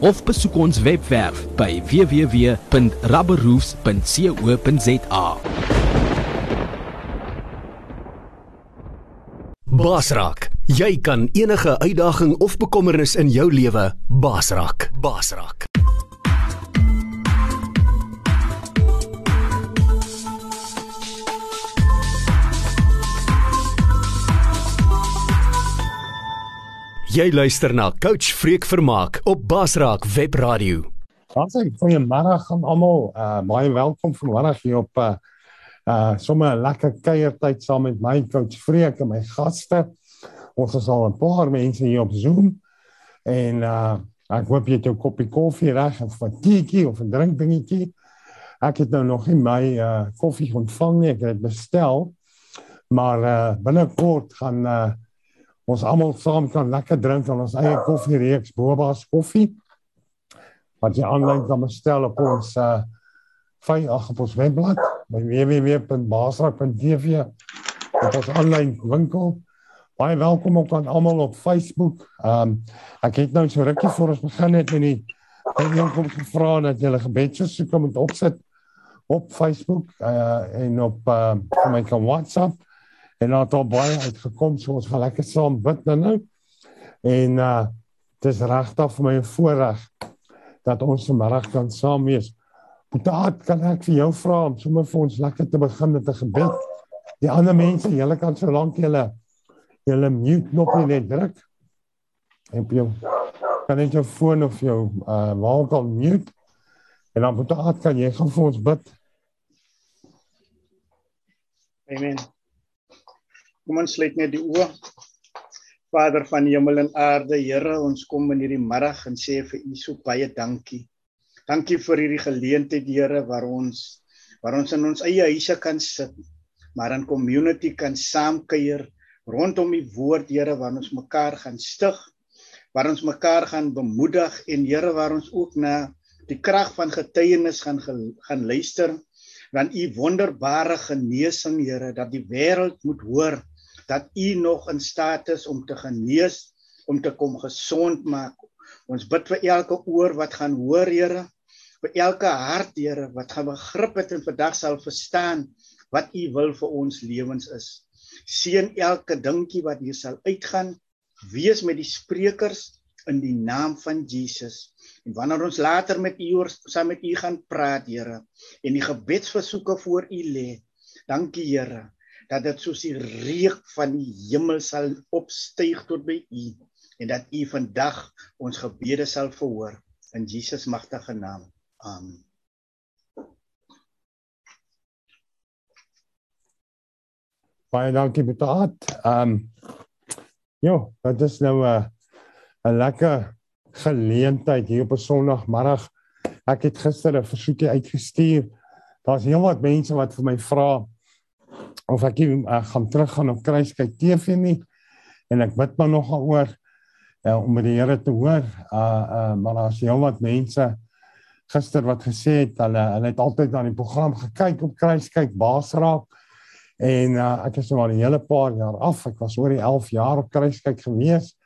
of besoek ons webwerf by www.rubberroofs.co.za. Basrak, jy kan enige uitdaging of bekommernis in jou lewe basrak. Basrak. Jy luister na Coach Freek Vermaak op Basraak Web Radio. Sê goeiemôre aan almal. Uh baie welkom vanmiddag hier op uh uh sommer 'n lekker kuiertyd saam met my coach Freek en my gaste. Ons is al 'n paar mense hier op Zoom en uh ek hoop jy het jou koppie koffie reg of 'n teetjie of 'n drinkdingetjie. Ek het nou nog nie my uh koffie ontvang nie. Ek het bestel. Maar uh binnekort gaan uh ons almal saam kan lekker drink aan ons eie koffie reeks Boba's koffie wat jy aanlyn kan bestel op ons uh vy ag op ons webblad by www.basrak.tv op ons aanlyn winkel. Baie welkom ook aan almal op Facebook. Um ek het nou so rukkie voor ons begin het met die een kom gevra dat jy 'n gebedsversoek moet opsit op Facebook uh en op uh my WhatsApp en dan het al baie uitgekom so ons gaan lekker saam bid nou nou en uh dis regtig vir my 'n voorreg dat ons vanmiddag kan saam wees. Boetaat kan ek vir jou vra om sommer vir ons lekker te begin met 'n gebed. Die ander mense, julle kan so lank julle julle mute knoppie net druk. En jy kan net jou foon of jou uh waar kan mute. En dan boetaat kan jy gaan vir ons bid. Amen. Kom ons sluit net die oë. Vader van die hemel en aarde, Here, ons kom in hierdie middag en sê vir U so baie dankie. Dankie vir hierdie geleentheid, Here, waar ons waar ons in ons eie huise kan sit, maar in community kan saamkuier rondom U woord, Here, waar ons mekaar gaan stig, waar ons mekaar gaan bemoedig en Here, waar ons ook na die krag van getuienis gaan gaan luister dan u wonderbare genesing Here dat die wêreld moet hoor dat u nog in staat is om te genees, om te kom gesond maak. Ons bid vir elke oor wat gaan hoor, Here, vir elke hart, Here, wat gaan begrip het en vandag sal verstaan wat u wil vir ons lewens is. Seën elke dingetjie wat hier sal uitgaan. Wees met die sprekers in die naam van Jesus. En wanneer ons later met u saam met u gaan praat, Here, en die gebedsversoeke voor u lê, dankie, Here dat dit soos die reuk van die hemel sal opstyg tot by U en dat U vandag ons gebede sal verhoor in Jesus magtige naam. Amen. Baie dankie Betaat. Ehm um, ja, dit is nou 'n 'n lekker geleentheid hier op 'n Sondagmiddag. Ek het gister 'n versoekie uitgestuur. Daar's heelwat mense wat vir my vra of ek uh, gaan teruggaan op kruiskyk TV nie en ek bid maar nog oor uh, om met die Here te hoor. Uh uh maar daar's heelwat mense gister wat gesê het hulle hulle het altyd aan die program gekyk op kruiskyk Basraak en uh ek is nou al 'n hele paar jaar af. Ek was oor die 11 jaar op kruiskyk gewees.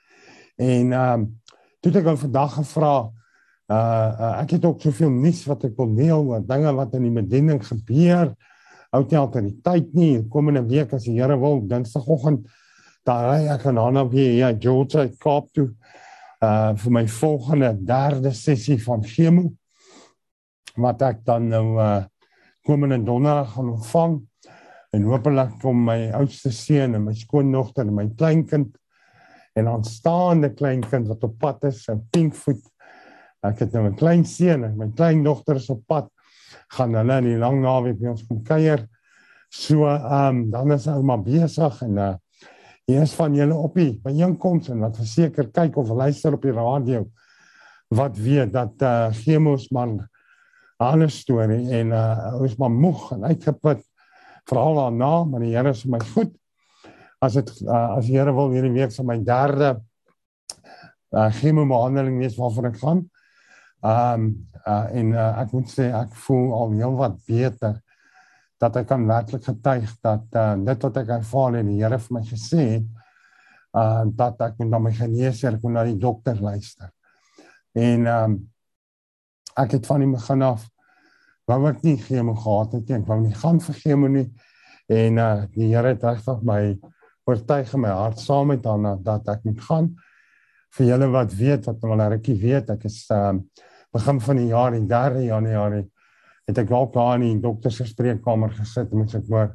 En ehm um, toe het ek hom vandag gevra uh, uh ek het ook soveel nuus wat ek wil deel oor dinge wat in die bediening gebeur hou nie altyd die tyd nie. Komende week as die Here wil, Dinsdagoggend daar ry ek aan Hanna weer ja, George Kaap toe uh vir my volgende derde sessie van chemo wat ek dan nou uh komende donderdag gaan ontvang en hopelik kom my oudste seun en my skoondogter en my kleinkind en aanstaande kleinkind wat op pad is, 'n pinkvoet. Ek het nou 'n klein seun en my kleindogter is op pad gaan hulle in die lang naweek by ons kom kuier. So ehm um, dan is maar besig en uh hier is van julle op die byeenkoms en wat verseker kyk of luister op die radio wat weet dat eh uh, chemos man ander storie en uh ons maar moeg en uitgeput veral daarna, maar die Here is my goed. As dit uh, as die Here wil hierdie week vir my derde uh chemobehandeling wees waarvan ek gaan. Ehm um, uh en uh, ek moet sê ek voel al heel wat beter dat ek kan werklik getuig dat uh, dit wat ek ervaar en die Here vir my gesê het uh dat ek moet na my geneesheer, ek moet na die dokter luister. En ehm um, ek het van die begin af wou ek nie chemo gehad het nie, ek wou nie gaan vir chemo nie. En uh die Here het regtig my oortuig in my hart saam met hom dat ek moet gaan. Vir julle wat weet wat al 'n rukkie weet, ek is ehm uh, begin van die jaar in 3 Januarie het ek dalk daar in die dokter se spreekkamer gesit en ek hoor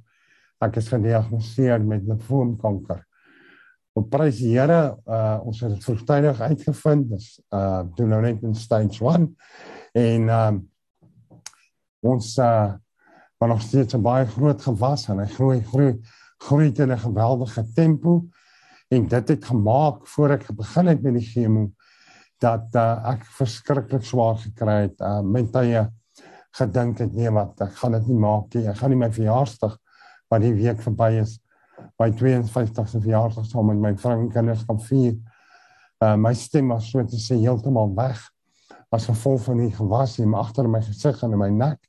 ek is gediagnoseer met limfoomkanker. Op prys die Here, uh ons het dit vroegtydig uitgevind. Dis uh doen nou net in stage 1 en um ons uh maar nog steeds 'n baie groot gewas en hy groei groei groei in 'n geweldige tempo en dit het gemaak voor ek begin het met die chemo dat uh, ek verskriklik swaar gekry het uh met tye gedink het nee wat ek gaan dit nie maak nie ek gaan nie my verjaarsdag wat die week verby is by 52ste verjaarsdag saam met my vrou en kinders gaan vier. Uh my stem was so te sê heeltemal weg as gevolg van die gewas hier agter my gesig en in my nek.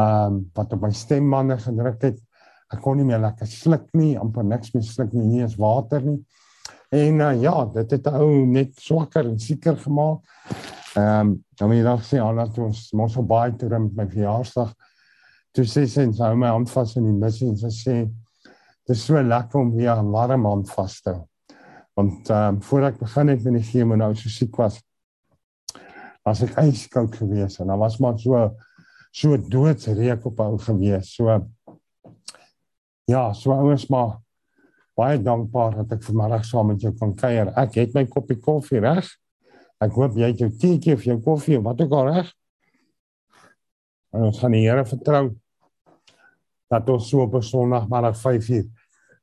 Um wat op my stembande gedruk het. Ek kon nie meer lekker sluk nie, amper niks meer sluk nie, nie eens water nie. En uh, ja, dit het ou net swakker en sieker gemaak. Ehm um, dan moet jy dan sê aan dat ons mos op baie toe met my verjaarsdag. Toe sê sy sy hou my hand vas in die missie en sy sê Dit is so lekker om weer 'n warm hand vas te hou. Want ehm um, voor ek begin het met die chemo nou so siek was, was ek ijskoud geweest en dan was maar so so doodsreek op hom geweest. So ja, so ouens maar baie dankbaar dat ek vanmiddag saam met jou kan kuier. Ek het my koppie koffie reg. Ek hoop jy het jou teetjie of jou koffie of wat ook al reg. Ons gaan die Here vertrou dat ons so op 'n Sondag maar op 5uur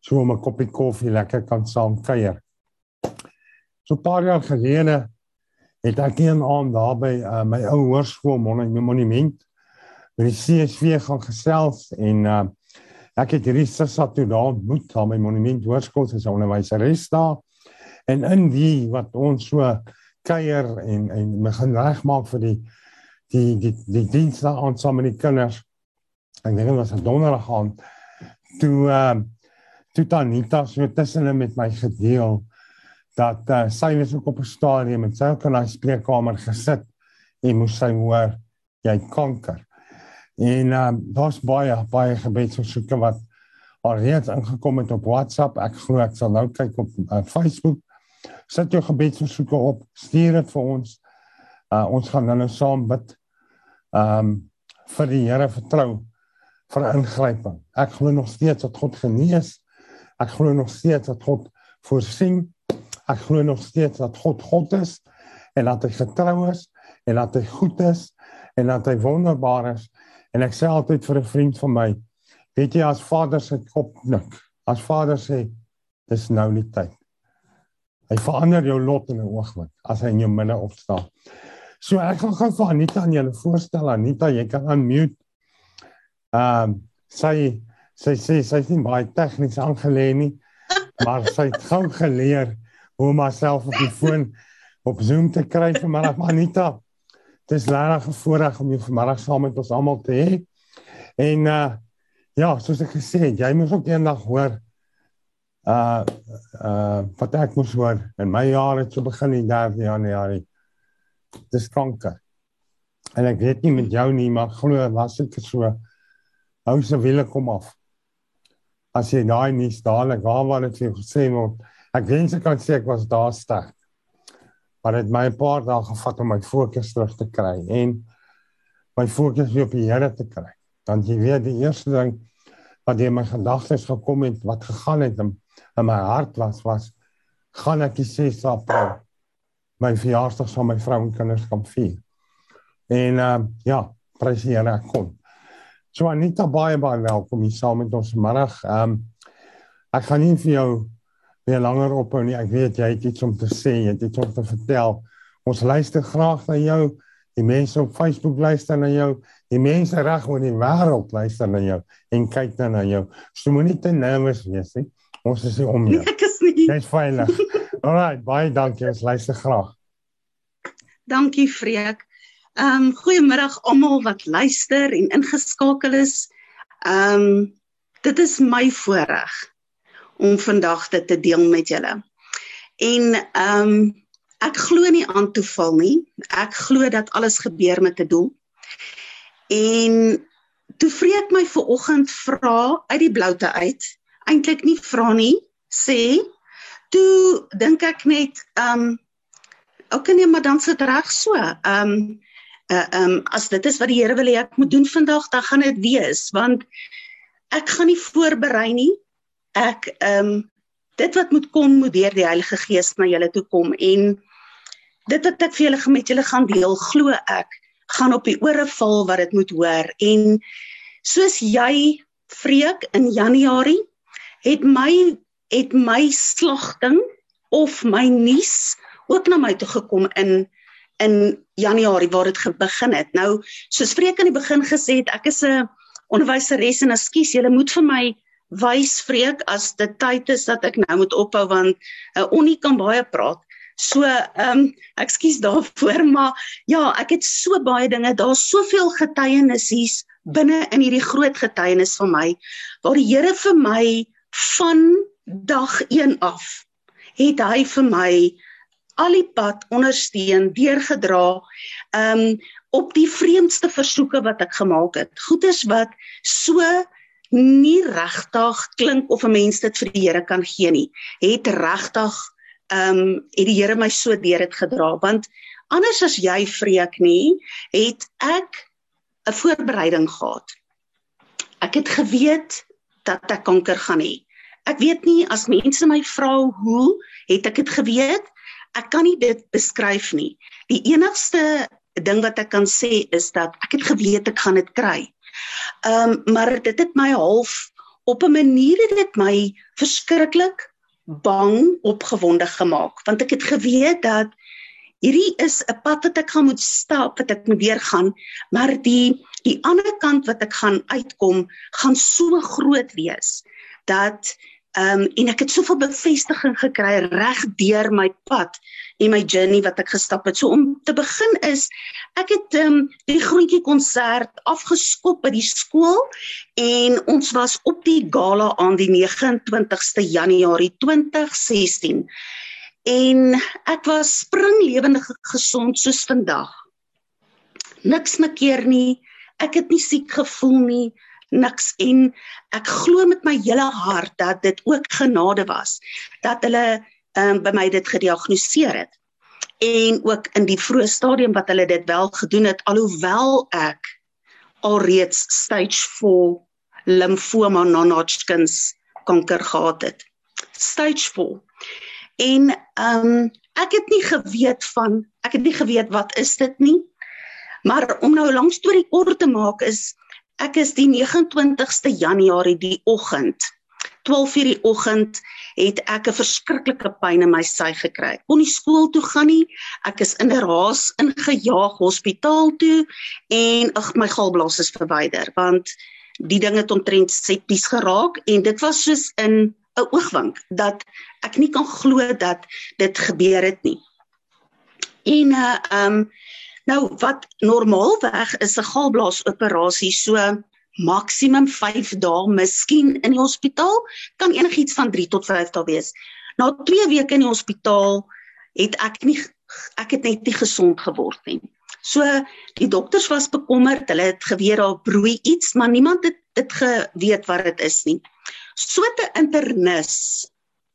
so 'n koppie koffie lekker kan saam kuier. So 'n paar jaar gelede het ek een aand daar by uh, my ou hoërskool monument by die CSV gaan gesels en uh, ek het hierdie sussie toe daar ontmoet aan my monument hoërskool 'n onderwyseres daar. En in die wat ons so kuier en en begin regmaak vir die die die die dienste aan saam met die kinders. Ek dink dit was 'n donderdag aand toe uh, toe Tanita so tussen hulle met my gedeel dat uh, sy was ook op 'n stadium en sy het in 'n spreekkamer gesit en moes sy hoor jy kanker. En um, daar's baie baie gebedsversoeke wat alreeds ingekom het op WhatsApp. Ek glo ek sal nou kyk op uh, Facebook. Sit jou gebedsversoeke op, stuur dit vir ons. Uh, ons gaan nou saam bid. Ehm um, vir die Here vertrou vir ingryping. Ek glo nog steeds dat God genees. Ek glo nog steeds dat God voorsien. Ek glo nog steeds dat God God is en dat hy getrou is en dat hy goed is en dat hy wonderbaar is. En ek sê altyd vir 'n vriend van my, weet jy as Vader se kop knik, as Vader sê dis nou die tyd. Hy verander jou lot in 'n oomblik as hy in jou midde opstaan. So ek gaan gou vir Anita aan julle voorstel. Anita, jy kan unmute Ehm um, sy sy sê sy is nie baie tegnies aangelê nie, maar sy het gou geleer hoe om haarself op die foon op Zoom te kry vir my Anita. Dit is regtig 'n voorreg om jou vanmiddag saam met ons almal te hê. En uh ja, soos ek gesê het, jy moet ook eendag hoor uh uh wat ek moes hoor in my jare te begin in 3 Januarie. Dis kanker. En ek weet nie met jou nie, maar glo was dit so hou se wiele kom af. As jy daai nie dadelik waar wat ek vir gesê word, ek wens ek kan sê ek was daar sterk. Maar dit my 'n paar dae gevat om my fokus terug te kry en my fokus weer op die Here te kry. Dan jy weet die eerste ding wat in my gedagtes gekom het, wat gegaan het in, in my hart was was gaan ek die 6 April my verjaarsdag saam met my vrou en kinders kan vier. En uh, ja, prys die Here ek kon. So Anita baie baie welkom hier saam met ons vanmiddag. Ehm um, ek gaan nie vir jou weer langer ophou nie. Ek weet jy het iets om te sê, jy het iets om te vertel Ons luister graag na jou. Die mense op Facebook luister na jou. Die mense reg oor die wêreld luister na jou en kyk dan na jou. So moenie te nervus wees nie. Ons is hier om jou. Ek is nie. Dis veilig. Alraai, baie dankie. Ons luister graag. Dankie Freek. Ehm um, goeiemiddag almal wat luister en ingeskakel is. Ehm um, dit is my voorreg om vandag dit te deel met julle. En ehm um, ek glo nie aan toeval nie. Ek glo dat alles gebeur met 'n doel. En toe vreek my ver oggend vra uit die bloute uit, eintlik nie vra nie, sê toe dink ek net ehm um, okay nee, maar dan sit reg so. Ehm um, uh um as dit is wat die Here wil hê ek moet doen vandag, dan gaan dit wees want ek gaan nie voorberei nie. Ek um dit wat moet kom moet deur die Heilige Gees na julle toe kom en dit wat ek vir julle met julle gaan deel, glo ek gaan op die ore val wat dit moet hoor en soos jy vreek in Januarie het my het my slagting of my nuus ook na my toe gekom in in Januarie waar dit begin het. Nou, soos Freek aan die begin gesê het, ek is 'n onderwyseres en ekskuus, julle moet vir my wys Freek as dit tyd is dat ek nou moet ophou want 'n uh, Onnie kan baie praat. So, ehm um, ekskuus daarvoor, maar ja, ek het so baie dinge, daar's soveel getuienisse binne in hierdie groot getuienis van my waar die Here vir my van dag 1 af het hy vir my al die pad ondersteun, deurgedra, um op die vreemdste versoeke wat ek gemaak het. Goedes wat so nie regtig klink of 'n mens dit vir die Here kan gee nie. Het regtig um het die Here my so deur dit gedra want anders as jy vreek nie, het ek 'n voorbereiding gehad. Ek het geweet dat ek kanker gaan hê. Ek weet nie as mense my vra hoe het ek dit geweet? ek kan nie dit beskryf nie. Die enigste ding wat ek kan sê is dat ek het geweet ek gaan dit kry. Ehm um, maar dit het my half op 'n manier het dit my verskriklik bang opgewonde gemaak. Want ek het geweet dat hierdie is 'n pad wat ek gaan moet stap wat ek moet deurgaan maar die die ander kant wat ek gaan uitkom gaan so groot wees dat Ehm um, en ek het soveel bevestiging gekry reg deur my pad en my journey wat ek gestap het. So om te begin is ek het ehm um, die groentjie konsert afgeskop by die skool en ons was op die gala aan die 29ste Januarie 2016. En ek was springlewendig gesond soos vandag. Niks makkeer nie. Ek het nie siek gevoel nie niks en ek glo met my hele hart dat dit ook genade was dat hulle um, by my dit gediagnoseer het. En ook in die vroeë stadium wat hulle dit wel gedoen het alhoewel ek alreeds stage 4 limfoma non-Hodgkins kanker gehad het. Stage 4 en um, ek het nie geweet van ek het nie geweet wat is dit nie. Maar om nou 'n lang storie kort te maak is Ek is die 29ste Januarie die oggend 12:00 die oggend het ek 'n verskriklike pyn in my sy gekry. Kon nie skool toe gaan nie. Ek is in 'n raas ingejaag hospitaal toe en ag my galblaas is verwyder want die ding het omtrent septies geraak en dit was soos in 'n oogwink dat ek nie kan glo dat dit gebeur het nie. En uh um Nou wat normaalweg is 'n galblaasoperasie so maksimum 5 dae, miskien in die hospitaal kan enigiets van 3 tot 5 dae wees. Na 2 weke in die hospitaal het ek nie ek het net nie gesond geword nie. So die dokters was bekommerd, hulle het geweet daar broei iets, maar niemand het dit geweet wat dit is nie. So te internis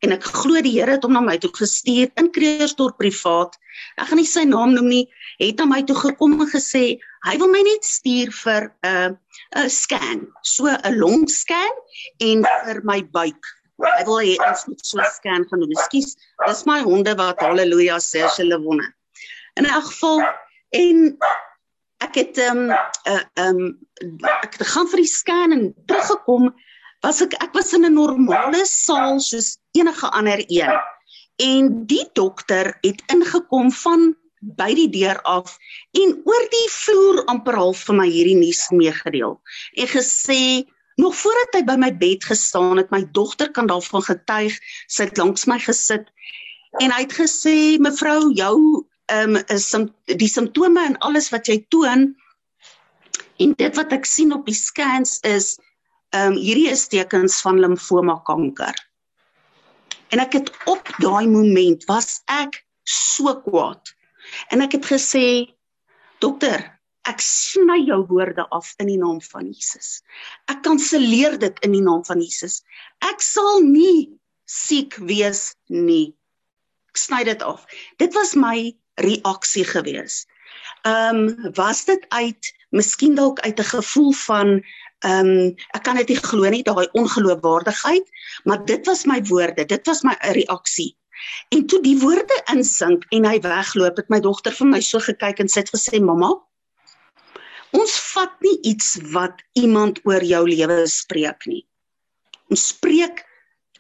en ek glo die Here het hom na my toe gestuur in Kreersdorp privaat. Ek gaan nie sy naam noem nie, het aan my toe gekom en gesê hy wil my net stuur vir 'n uh, 'n scan, so 'n longscan en vir my buik. Hy wil hê ons moet so 'n scan gaan doen. Ekskuus, dis my honde wat haleluja sê as hulle wonne. In 'n geval en ek het ehm um, uh, ehm um, ek het gaan vir die scan en teruggekom was ek ek was in 'n normale saal soos enige ander een. En die dokter het ingekom van by die deur af en oor die vloer amper half vir my hierdie nuus meegedeel en gesê nog voordat hy by my bed gestaan het my dogter kan daarvan getuig sy het langs my gesit en hy het gesê mevrou jou ehm um, is die simptome en alles wat jy toon en dit wat ek sien op die scans is ehm um, hierdie is tekens van limfoma kanker en ek het op daai moment was ek so kwaad En ek het gesê, dokter, ek sny jou woorde af in die naam van Jesus. Ek kanselleer dit in die naam van Jesus. Ek sal nie siek wees nie. Ek sny dit af. Dit was my reaksie gewees. Ehm um, was dit uit miskien dalk uit 'n gevoel van ehm um, ek kan dit nie glo nie daai ongeloofwaardigheid, maar dit was my woorde, dit was my reaksie. En toe die woorde insink en hy wegloop, het my dogter vir my so gekyk en sê het gesê mamma, ons vat nie iets wat iemand oor jou lewe spreek nie. Ons spreek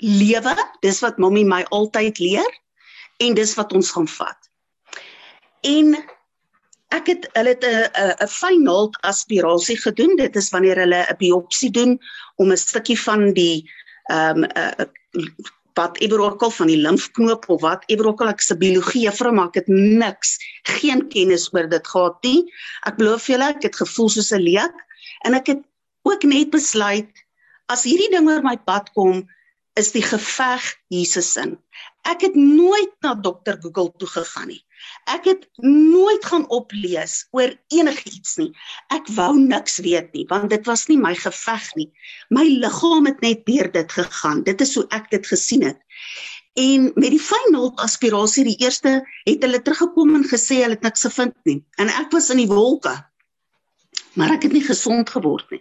lewe, dis wat mommy my altyd leer en dis wat ons gaan vat. En ek het hulle het 'n 'n fyn naald aspirasie gedoen. Dit is wanneer hulle 'n biopsie doen om 'n stukkie van die ehm um, 'n wat ewer ook al van die limfknoop of wat ewer ook al ek se biologie juffrou maar ek het niks geen kennis oor dit gehad nie. Ek belowe julle ek het gevoel soos 'n leek en ek het ook net besluit as hierdie ding oor my pad kom is die geveg Jesus in. Ek het nooit na dokter Google toe gegaan nie Ek het nooit gaan oplees oor enigiets nie. Ek wou niks weet nie want dit was nie my geveg nie. My liggaam het net deur dit gegaan. Dit is hoe ek dit gesien het. En met die final aspirasie die eerste het hulle teruggekom en gesê hulle het niks gevind nie. En ek was in die wolke. Maar ek het nie gesond geword nie.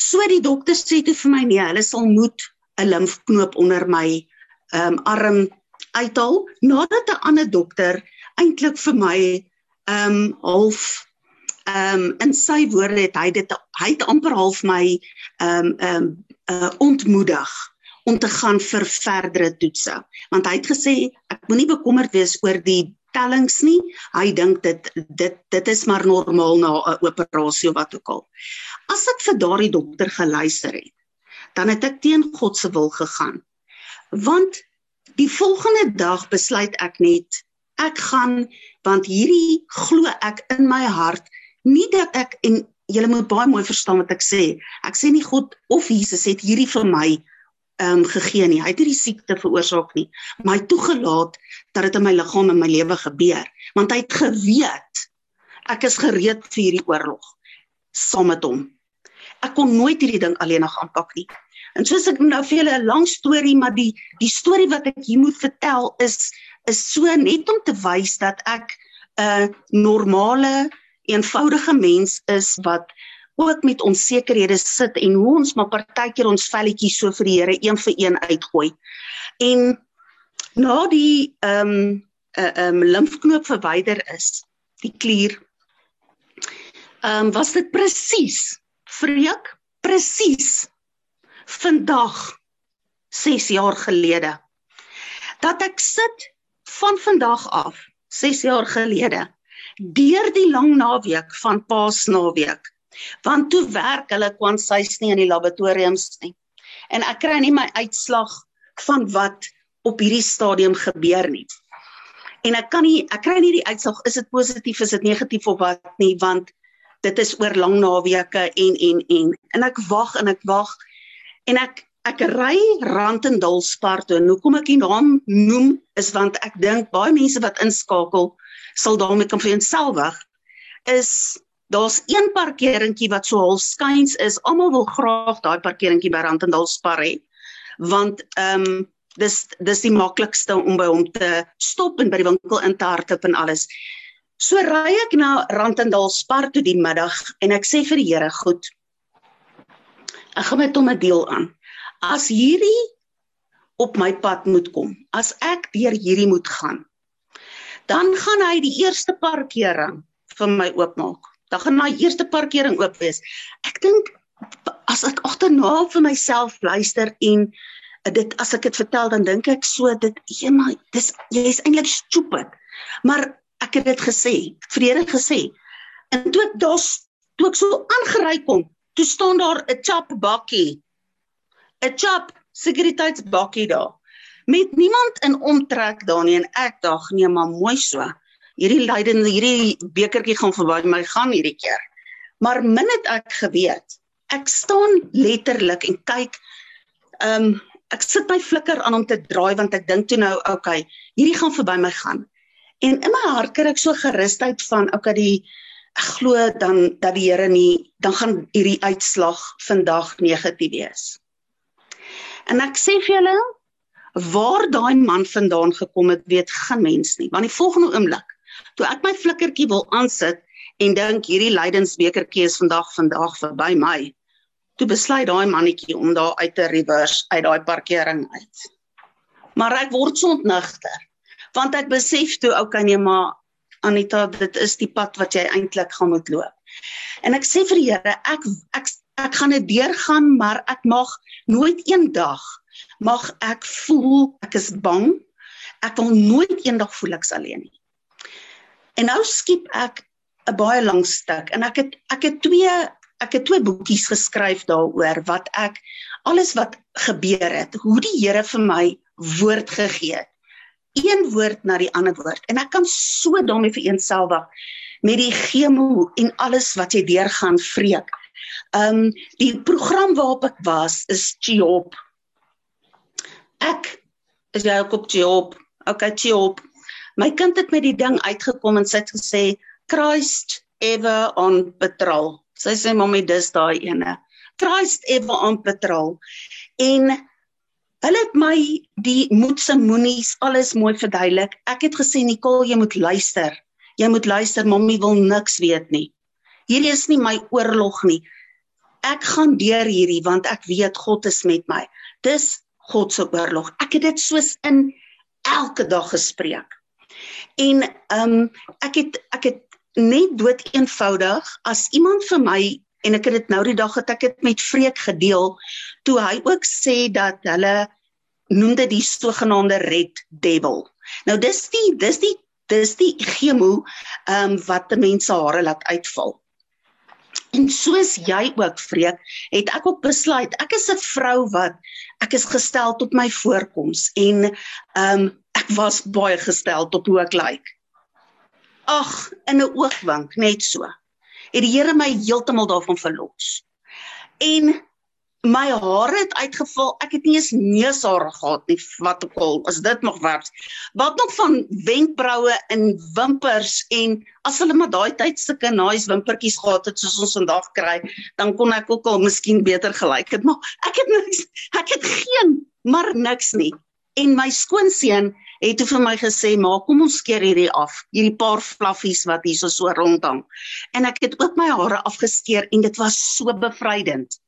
So die dokter sê toe vir my nee, hulle sal moet 'n limfknoop onder my ehm um, arm uithaal nadat 'n ander dokter eintlik vir my ehm um, half ehm um, in sy woorde het hy dit hy het amper half my ehm um, ehm um, uh, ontmoedig om te gaan vir verdere toetse. Want hy het gesê ek moenie bekommerd wees oor die tellings nie. Hy dink dit dit dit is maar normaal na 'n operasie of wat ook al. As ek vir daardie dokter geluister het dan het ek teen God se wil gegaan. Want Die volgende dag besluit ek net ek gaan want hierdie glo ek in my hart nie dat ek en julle moet baie mooi verstaan wat ek sê. Ek sê nie God of Jesus het hierdie vir my ehm um, gegee nie. Hy het hierdie siekte veroorsaak nie, maar hy toegelaat dat dit in my liggaam en my lewe gebeur, want hy het geweet ek is gereed vir hierdie oorlog saam met hom. Ek kon nooit hierdie ding alleenig aanpak nie. En soos ek nou vir julle 'n lang storie, maar die die storie wat ek hier moet vertel is is so net om te wys dat ek 'n normale, eenvoudige mens is wat ook met onsekerhede sit en hoe ons maar partykeer ons velletjies so vir die Here een vir een uitgooi. En na die ehm um, 'n uh, ehm um, limfknoop verwyder is, die klier. Ehm um, was dit presies? Vreek? Presies vandag 6 jaar gelede. Dat ek sit van vandag af 6 jaar gelede deur die lang naweek van Paasnaweek. Want toe werk hulle kwansies nie in die laboratoriums nie. En ek kry nie my uitslag van wat op hierdie stadium gebeur nie. En ek kan nie ek kry nie die uitslag is dit positief is dit negatief of wat nie want dit is oor lang naweke en en en. En ek wag en ek wag en ek ek ry Randendal-Spar toe. Hoekom ek die naam noem is want ek dink baie mense wat inskakel sal daarmee kan vir jouself is daar's een parkeringkie wat so half skuins is. Almal wil graag daai parkeringkie by Randendal-Spar hê want ehm um, dis dis die maklikste om by hom te stop en by die winkel in te hardloop en alles. So ry ek na Randendal-Spar toe die middag en ek sê vir die Here, goed, Ek gaan hom 'n deel aan. As hierdie op my pad moet kom, as ek deur hierdie moet gaan, dan gaan hy die eerste parkering vir my oopmaak. Dan gaan my eerste parkering oop wees. Ek dink as ek agterna vir myself luister en dit as ek dit vertel dan dink ek so dit eenmal dis jy is eintlik stupid. Maar ek het dit gesê, vrede gesê. En toe ek daar toe ek so aangery kom, toe staan daar 'n chap bakkie. 'n Chap sekuriteitsbakkie daar. Met niemand in omtrek daar nie en ek dink nee, maar mooi so. Hierdie lydende hierdie bekertjie gaan verby my gaan hierdie keer. Maar min het ek geweet. Ek staan letterlik en kyk ehm um, ek sit my flikker aan om te draai want ek dink toe nou okay, hierdie gaan verby my gaan. En in my hart kry ek so gerusheid van okay die ek glo dan dat die Here nie dan gaan hierdie uitslag vandag negatief wees. En ek sê vir julle waar daai man vandaan gekom het, weet geen mens nie. Want die volgende oomblik, toe ek my flikkertjie wil aansit en dink hierdie lydensbekertjie is vandag vandag verby my, toe besluit daai mannetjie om daar uit te reverse uit daai parkering uit. Maar ek word so ontnigter want ek besef toe okay nee maar Anita dit is die pad wat jy eintlik gaan moet loop. En ek sê vir die Here ek ek ek gaan dit deurgaan maar ek mag nooit eendag mag ek voel ek is bang. Ek wil nooit eendag voel ek's alleen nie. En nou skiep ek 'n baie lang stuk en ek het ek het twee ek het twee boekies geskryf daaroor wat ek alles wat gebeur het, hoe die Here vir my woord gegee het. Een woord na die ander woord en ek kan so daarmee vereenselwig met die chemo en alles wat jy deurgaan vreek. Um die program waarop ek was is Chiop. Ek is jy ook op Chiop? Okay, Chiop. My kind het met die ding uitgekom en sy het gesê Christ ever on patrol. Sy sê mommy dis daai ene. Christ ever on patrol. En hulle het my die moedse moenies alles mooi verduidelik. Ek het gesê Nicole, jy moet luister. Jy moet luister, mommy wil niks weet nie. Hierdie is nie my oorlog nie. Ek gaan deur hierdie want ek weet God is met my. Dis God se oorlog. Ek het dit soos in elke dag gespreek. En ehm um, ek het ek het net dood eenvoudig as iemand vir my en ek het dit nou die dag het ek dit met Freek gedeel toe hy ook sê dat hulle noem dit die sogenaamde red devil. Nou dis die dis die dis die chemo ehm um, wat mense hare laat uitval. En soos jy ook Freek, het ek ook besluit ek is 'n vrou wat ek is gestel tot my voorkoms en ehm um, ek was baie gestel tot hoe ek lyk. Like ag in 'n oogwink net so het die Here my heeltemal daarvan verlos. En my hare het uitgeval. Ek het nie eens neushare gehad nie. Wat ook al as dit nog werk wat nog van wenkbroue en wimpers en as hulle maar daai tyd sulke nice wimpertjies gehad het soos ons vandag kry dan kon ek ook al miskien beter gelyk het. Maar ek het niks ek het geen maar niks nie en my skoonseun het toe vir my gesê, "Maar kom ons skeer hierdie af, hierdie paar flaffies wat hier so rondhang." En ek het ook my hare afgeskeer en dit was so bevrydend.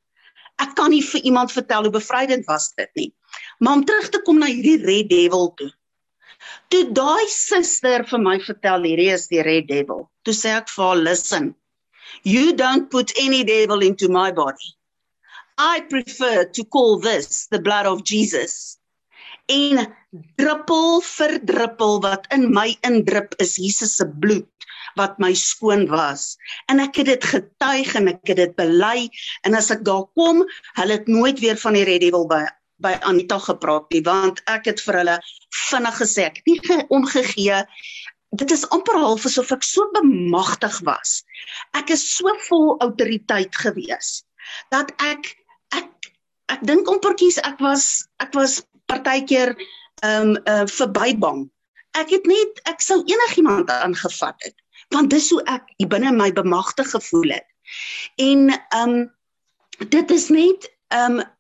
Ek kan nie vir iemand vertel hoe bevrydend was dit nie. Maar om terug te kom na hierdie red devil toe. Toe daai suster vir my vertel hierdie is die red devil. Toe sê ek vir haar, "Listen. You don't put any devil into my body. I prefer to call this the blood of Jesus." En druppel vir druppel wat in my indrup is Jesus se bloed wat my skoon was. En ek het dit getuig en ek het dit bely. En as ek daar kom hulle het nooit weer van die red devil by by Anita gepraat nie want ek het vir hulle vinnig gesê ek nie omgegee. Dit is amper half asof ek so bemagtig was. Ek is so vol autoriteit gewees dat ek ek ek dink amperkies ek was ek was partykeer ehm um, uh, verbybang. Ek het net ek sou enigiemand aangevat het want dis hoe ek binne my bemagtig gevoel het. En ehm um, dit is net ehm um,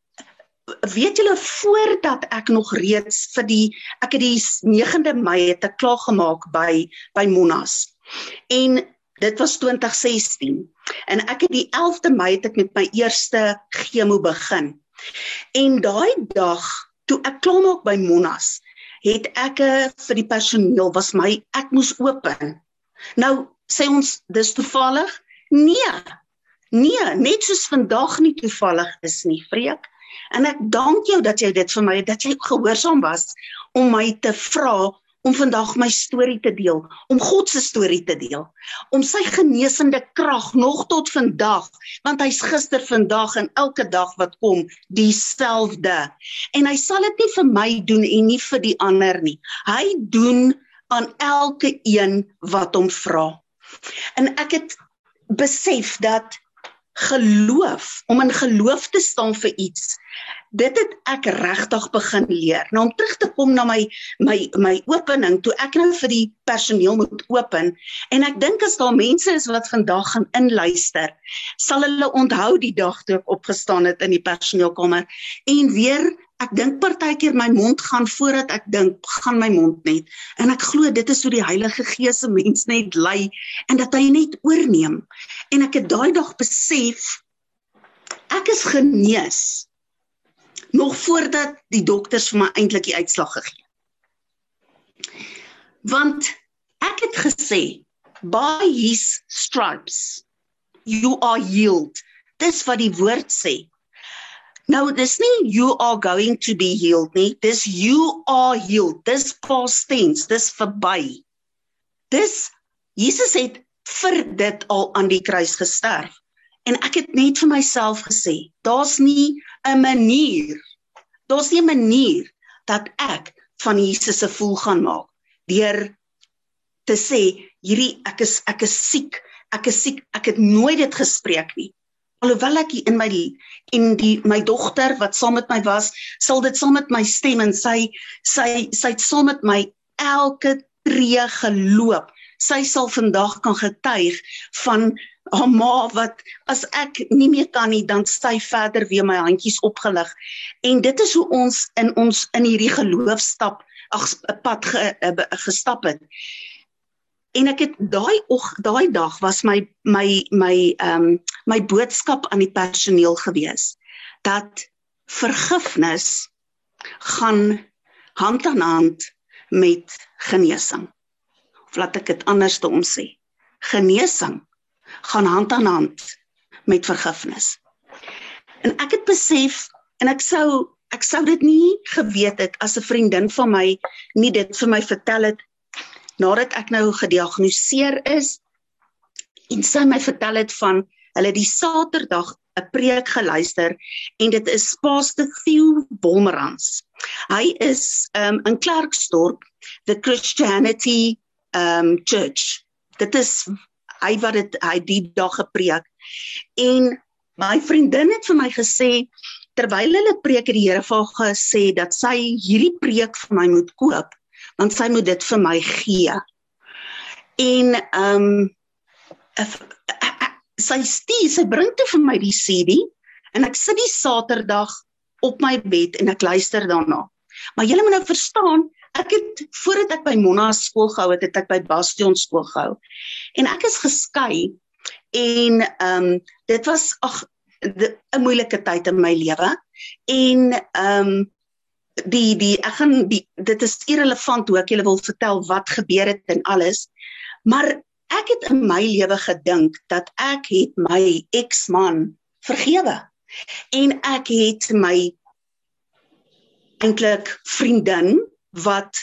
weet julle voordat ek nog reeds vir die ek het die 9de Mei het ek klaar gemaak by by Monas. En dit was 2016 en ek het die 11de Mei het ek met my eerste chemo begin. En daai dag toe ek klaar maak by Monas, het ek uh, vir die personeel was my ek moes open. Nou sê ons dis toevallig? Nee. Nee, net soos vandag nie toevallig is nie, Freek. En ek dank jou dat jy dit vir my dat jy gehoorsaam was om my te vra om vandag my storie te deel, om God se storie te deel, om sy genesende krag nog tot vandag, want hy's gister, vandag en elke dag wat kom dieselfde. En hy sal dit nie vir my doen en nie vir die ander nie. Hy doen aan elke een wat hom vra. En ek het besef dat geloof, om in geloof te staan vir iets, dit het ek regtig begin leer. Nou om terug te kom na my my my opening toe ek nou vir die personeel moet open en ek dink as daar mense is wat vandag gaan inluister, sal hulle onthou die dag toe ek opgestaan het in die personeelkamer. En weer ek dink partykeer my mond gaan voordat ek dink gaan my mond net. En ek glo dit is hoe die Heilige Gees se mens net lei en dat hy net oorneem. En ek het daai dag besef ek is genees nog voordat die dokters vir my eintlik die uitslag gegee het. Want ek het gesê by his stripes you are healed. Dis wat die woord sê. Nou dis nie you are going to be healed nie, dis you are healed. Dis past tense, dis verby. Dis Jesus het vir dit al aan die kruis gesterf. En ek het net vir myself gesê, daar's nie 'n manier. Daar's nie 'n manier dat ek van Jesus se voel gaan maak deur te sê hierdie ek is ek is siek, ek is siek, ek het nooit dit gespreek nie. Alhoewel ek in my en die my dogter wat saam met my was, sal dit saam met my stem en sy sy sy het saam met my elke tree geloop. Sy sal vandag kan getuig van haar ma wat as ek nie meer kan nie dan sy verder weer my handjies opgelig. En dit is hoe ons in ons in hierdie geloofstap ag pad ge, uh, gestap het. En ek het daai daai dag was my my my ehm um, my boodskap aan die personeel gewees dat vergifnis gaan hand aan hand met genesing. Of laat ek dit anders te om sê. Genesing gaan hand aan hand met vergifnis. En ek het besef en ek sou ek sou dit nie geweet het as 'n vriendin van my nie dit vir my vertel het nadat ek nou gediagnoseer is en sy my vertel het van hulle die Saterdag 'n preek geluister en dit is Pastor Theo Wolmerans. Hy is um, in Klerksdorp the Christianity um church. Dit is hy wat dit hy die dag gepreek. En my vriendin het vir my gesê terwyl hulle preek het die Here vir haar gesê dat sy hierdie preek vir my moet koop want sy moet dit vir my gee. En ehm um, sy stuur sy bring toe vir my die CD en ek sit die Saterdag op my bed en ek luister daarna. Maar julle moet nou verstaan, ek het voordat ek by Monna skool gehou het, het ek by Bastion skool gehou. En ek is geskei en ehm um, dit was ag 'n moeilike tyd in my lewe. En ehm um, die die ek gaan die dit is irrelevant hoe ek julle wil vertel wat gebeur het en alles. Maar ek het in my lewe gedink dat ek het my eksman vergewe. En ek het my eintlik vriendin wat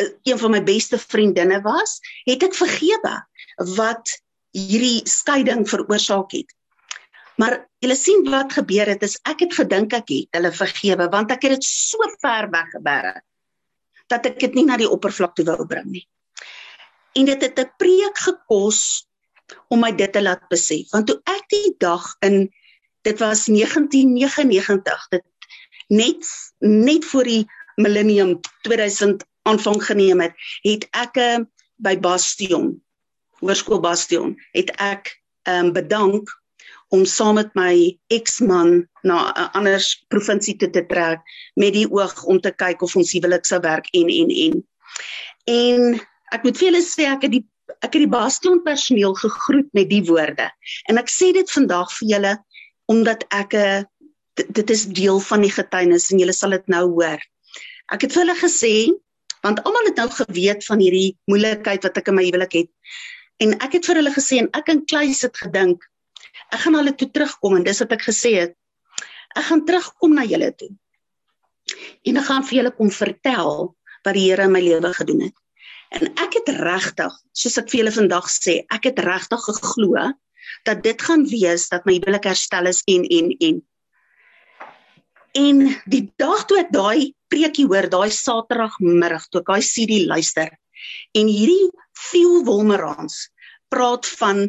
uh, een van my beste vriendinne was, het ek vergewe wat hierdie skeiding veroorsaak het. Maar julle sien wat gebeur het is ek het gedink ek het hulle vergewe want ek het dit so ver weggebere dat ek dit nie na die oppervlak toe wou bring nie. En dit het 'n preek gekos om my dit te laat besef want toe ek die dag in dit was 1999 dit net net voor die millennium 2000 aanvang geneem het, het ek uh, by Bastion, Hoërskool Bastion, het ek um, bedank om saam met my eksman na 'n ander provinsie toe te trek met die oog om te kyk of ons huwelik sou werk en en en. En ek moet vir julle sê ek het die ek het die Bastion personeel gegroet met die woorde. En ek sê dit vandag vir julle omdat ek 'n uh, dit is deel van die getuienis en julle sal dit nou hoor. Ek het vir hulle gesê want almal het nou geweet van hierdie moeilikheid wat ek in my huwelik het. En ek het vir hulle gesê en ek en Kleis het gedink ek gaan hulle toe terugkom en dis wat ek gesê het. Ek gaan terugkom na julle toe. En ek gaan vir julle kom vertel wat die Here in my lewe gedoen het. En ek het regtig, soos ek vir julle vandag sê, ek het regtig geglo dat dit gaan wees dat my huwelik herstel is en en en. En die dag toe ek daai preekie hoor, daai Saterdagmiddag toe ek daai CD luister en hierdie Theo Wolmerans praat van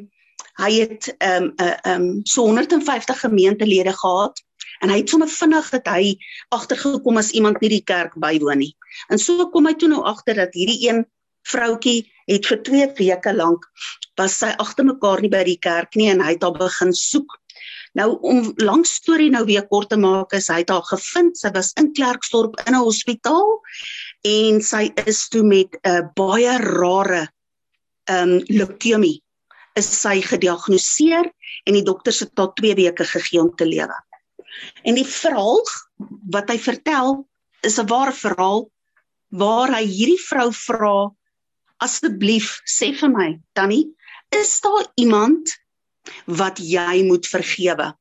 hy het ehm um, 'n uh, ehm um, so 150 gemeentelede gehad en hy het sommer vinnig dat hy agtergekom as iemand nie die kerk bywoon nie. En so kom hy toe nou agter dat hierdie een vroutjie het vir 2 weke lank was sy agter mekaar nie by die kerk nie en hy het haar begin soek. Nou om lank storie nou weer kort te maak is hy het haar gevind. Sy was in Klerksdorp in 'n hospitaal en sy is toe met 'n uh, baie rare ehm um, leukemie is sy gediagnoseer en die dokters het tot 2 weke gegee om te lewe. En die verhaal wat hy vertel is 'n ware verhaal waar hy hierdie vrou vra asseblief sê vir my, Tannie, is daar iemand wat jy moet vergewe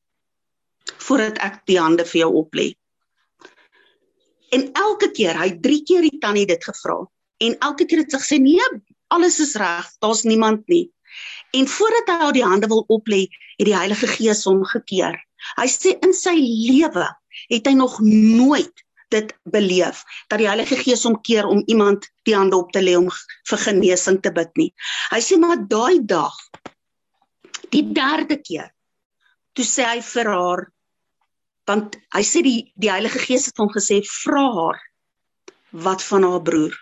voordat ek die hande vir jou oplê? En elke keer, hy 3 keer die tannie dit gevra en elke keer het sy gesê nee, alles is reg, daar's niemand nie. En voordat hy haar die hande wil oplê, het die Heilige Gees hom gekeer. Hy sê in sy lewe het hy nog nooit dit beleef dat die Heilige Gees hom keer om iemand die hande op te lê om vir genesing te bid nie. Hy sê maar daai dag die derde keer toe sê hy vir haar want hy sê die die Heilige Gees het hom gesê vra haar wat van haar broer.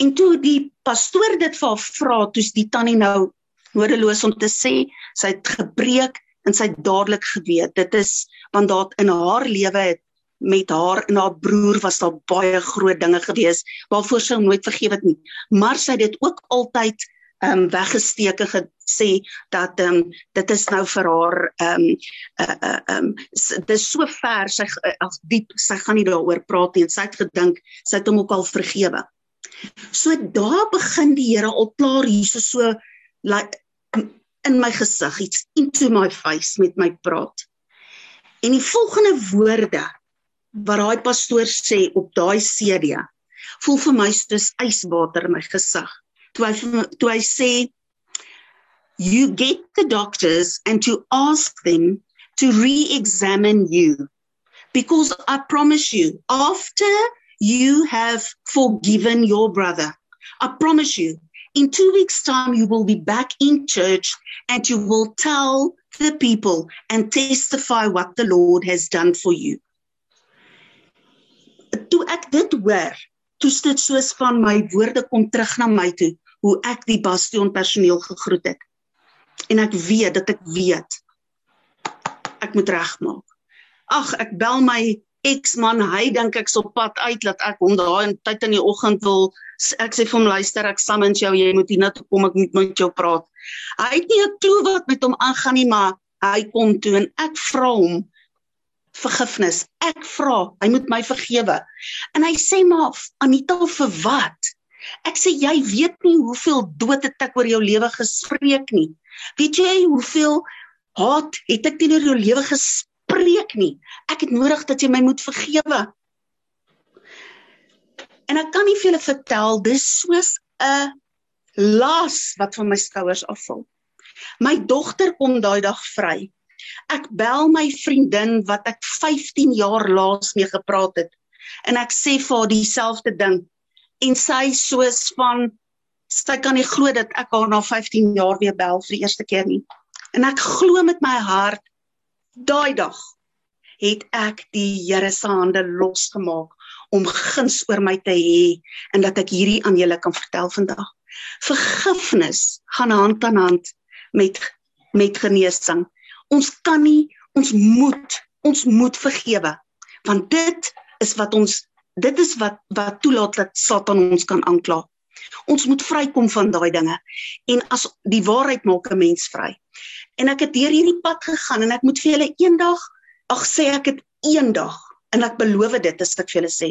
En toe die pastoor dit vir haar vra, toets die tannie nou nodeloos om te sê sy het gebreek en sy het dadelik geweet dit is want daar in haar lewe het met haar en haar broer was daar baie groot dinge gewees waarvoor sy nooit vergewe het nie. Maar sy het dit ook altyd ehm um, weggesteek en gesê dat ehm um, dit is nou vir haar ehm um, uh uh um, dit is so ver sy as diep sy gaan nie daaroor praat nie en sy het gedink sy het hom ook al vergewe. So daar begin die Here al klaar hierso so like in my gesig iets into my face met my praat. En die volgende woorde wat daai pastoor sê op daai CD voel vir my soos yswater in my gesig. Toe hy toe hy sê you get the doctors and to ask them to re-examine you. Because I promise you after you have forgiven your brother I promise you in 2 weeks time you will be back in church and you will tell the people and testify what the Lord has done for you. Toe ek dit hoor, toe dit soos van my woorde kom terug na my toe, hoe ek die bastion personeel gegroet het. En ek weet dat ek weet ek moet regmaak. Ag, ek bel my eksman, hy dink ek's op pad uit dat ek hom daai tyd in die oggend wil ek sê vir hom luister, ek summons jou, jy moet hier na toe kom, ek moet met jou praat. Hy het nie 'n klou wat met hom aangaan nie, maar hy kom toe en ek vra hom vergifnis. Ek vra, hy moet my vergewe. En hy sê maar Anita vir wat? Ek sê jy weet nie hoeveel dood het ek oor jou lewe gespreek nie. Weet jy hoeveel haat het ek teenoor jou lewe gespreek nie. Ek het nodig dat jy my moet vergewe. En ek kan nie vir julle vertel dis soos 'n las wat van my skouers afval. My dogter kom daai dag vry Ek bel my vriendin wat ek 15 jaar laas mee gepraat het en ek sê vir haar dieselfde ding en sy soos van sy kan nie glo dat ek haar na 15 jaar weer bel vir die eerste keer nie. En ek glo met my hart daai dag het ek die Here se hande losgemaak om guns oor my te hê en dat ek hierdie aan julle kan vertel vandag. Vergifnis gaan hand aan hand met met genesing ons kan nie ons moet ons moet vergewe want dit is wat ons dit is wat wat toelaat dat Satan ons kan aankla. Ons moet vrykom van daai dinge. En as die waarheid maak 'n mens vry. En ek het deur hierdie pad gegaan en ek moet vir julle eendag, ag sê ek het eendag en ek beloof dit as ek vir julle sê,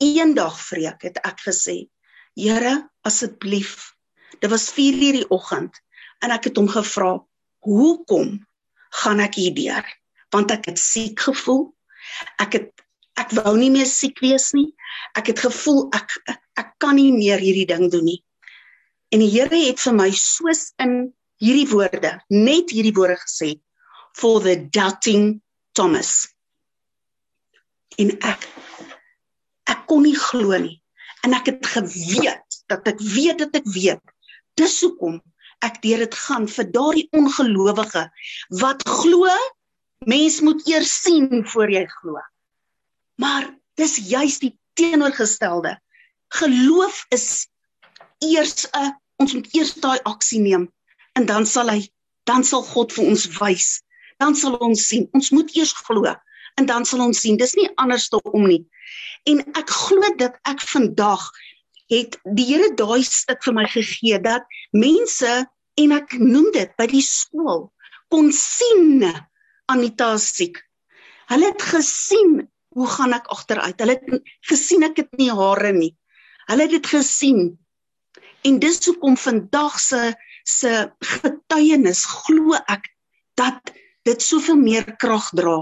eendag vreek het ek gesê, Here, asseblief. Dit was 4:00 die oggend en ek het hom gevra, "Hoekom gaan ek hierdeur want ek het siek gevoel. Ek het Ek wou nie meer siek wees nie. Ek het gevoel ek ek, ek kan nie meer hierdie ding doen nie. En die Here het vir my soos in hierdie woorde, net hierdie woorde gesê for the doubting Thomas. En ek ek kon nie glo nie. En ek het geweet dat ek weet dat ek weet. Dis hoekom ek deur dit gaan vir daardie ongelowige wat glo mens moet eers sien voor jy glo. Maar dis juist die teenoorgestelde. Geloof is eers 'n ons moet eers daai aksie neem en dan sal hy dan sal God vir ons wys. Dan sal ons sien. Ons moet eers glo en dan sal ons sien. Dis nie anders te om nie. En ek glo dat ek vandag het die Here daai stuk vir my gegee dat mense en ek noem dit by die skool kon sien Anita siek. Hulle het gesien hoe gaan ek agteruit? Hulle het gesien ek het nie hare nie. Hulle het dit gesien. En dis hoekom vandag se se getuienis glo ek dat dit soveel meer krag dra.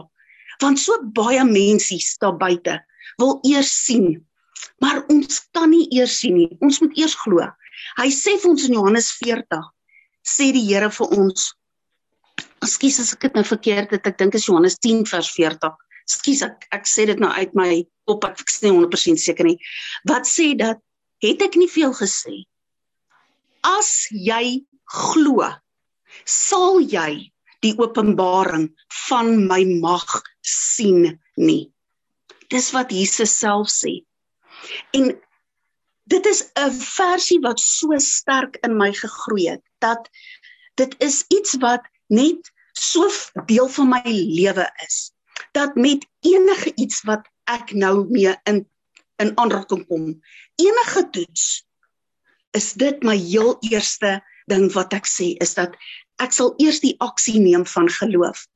Want so baie mense daar buite wil eers sien. Maar ons kan nie eers sien nie. Ons moet eers glo. Hy sê vir ons in Johannes 40 sê die Here vir ons Ekskuus as ek dit nou verkeerd het. Ek dink is Johannes 10 vers 40. Ekskuus ek ek sê dit nou uit my kop. Ek is nie 100% seker nie. Wat sê dat het ek nie veel gesê? As jy glo, sal jy die openbaring van my mag sien nie. Dis wat Jesus self sê. En dit is 'n versie wat so sterk in my gegroei het dat dit is iets wat net so deel van my lewe is dat met enige iets wat ek nou mee in in aanraking kom. Enige toets is dit my heel eerste ding wat ek sê is dat ek sal eers die aksie neem van geloof.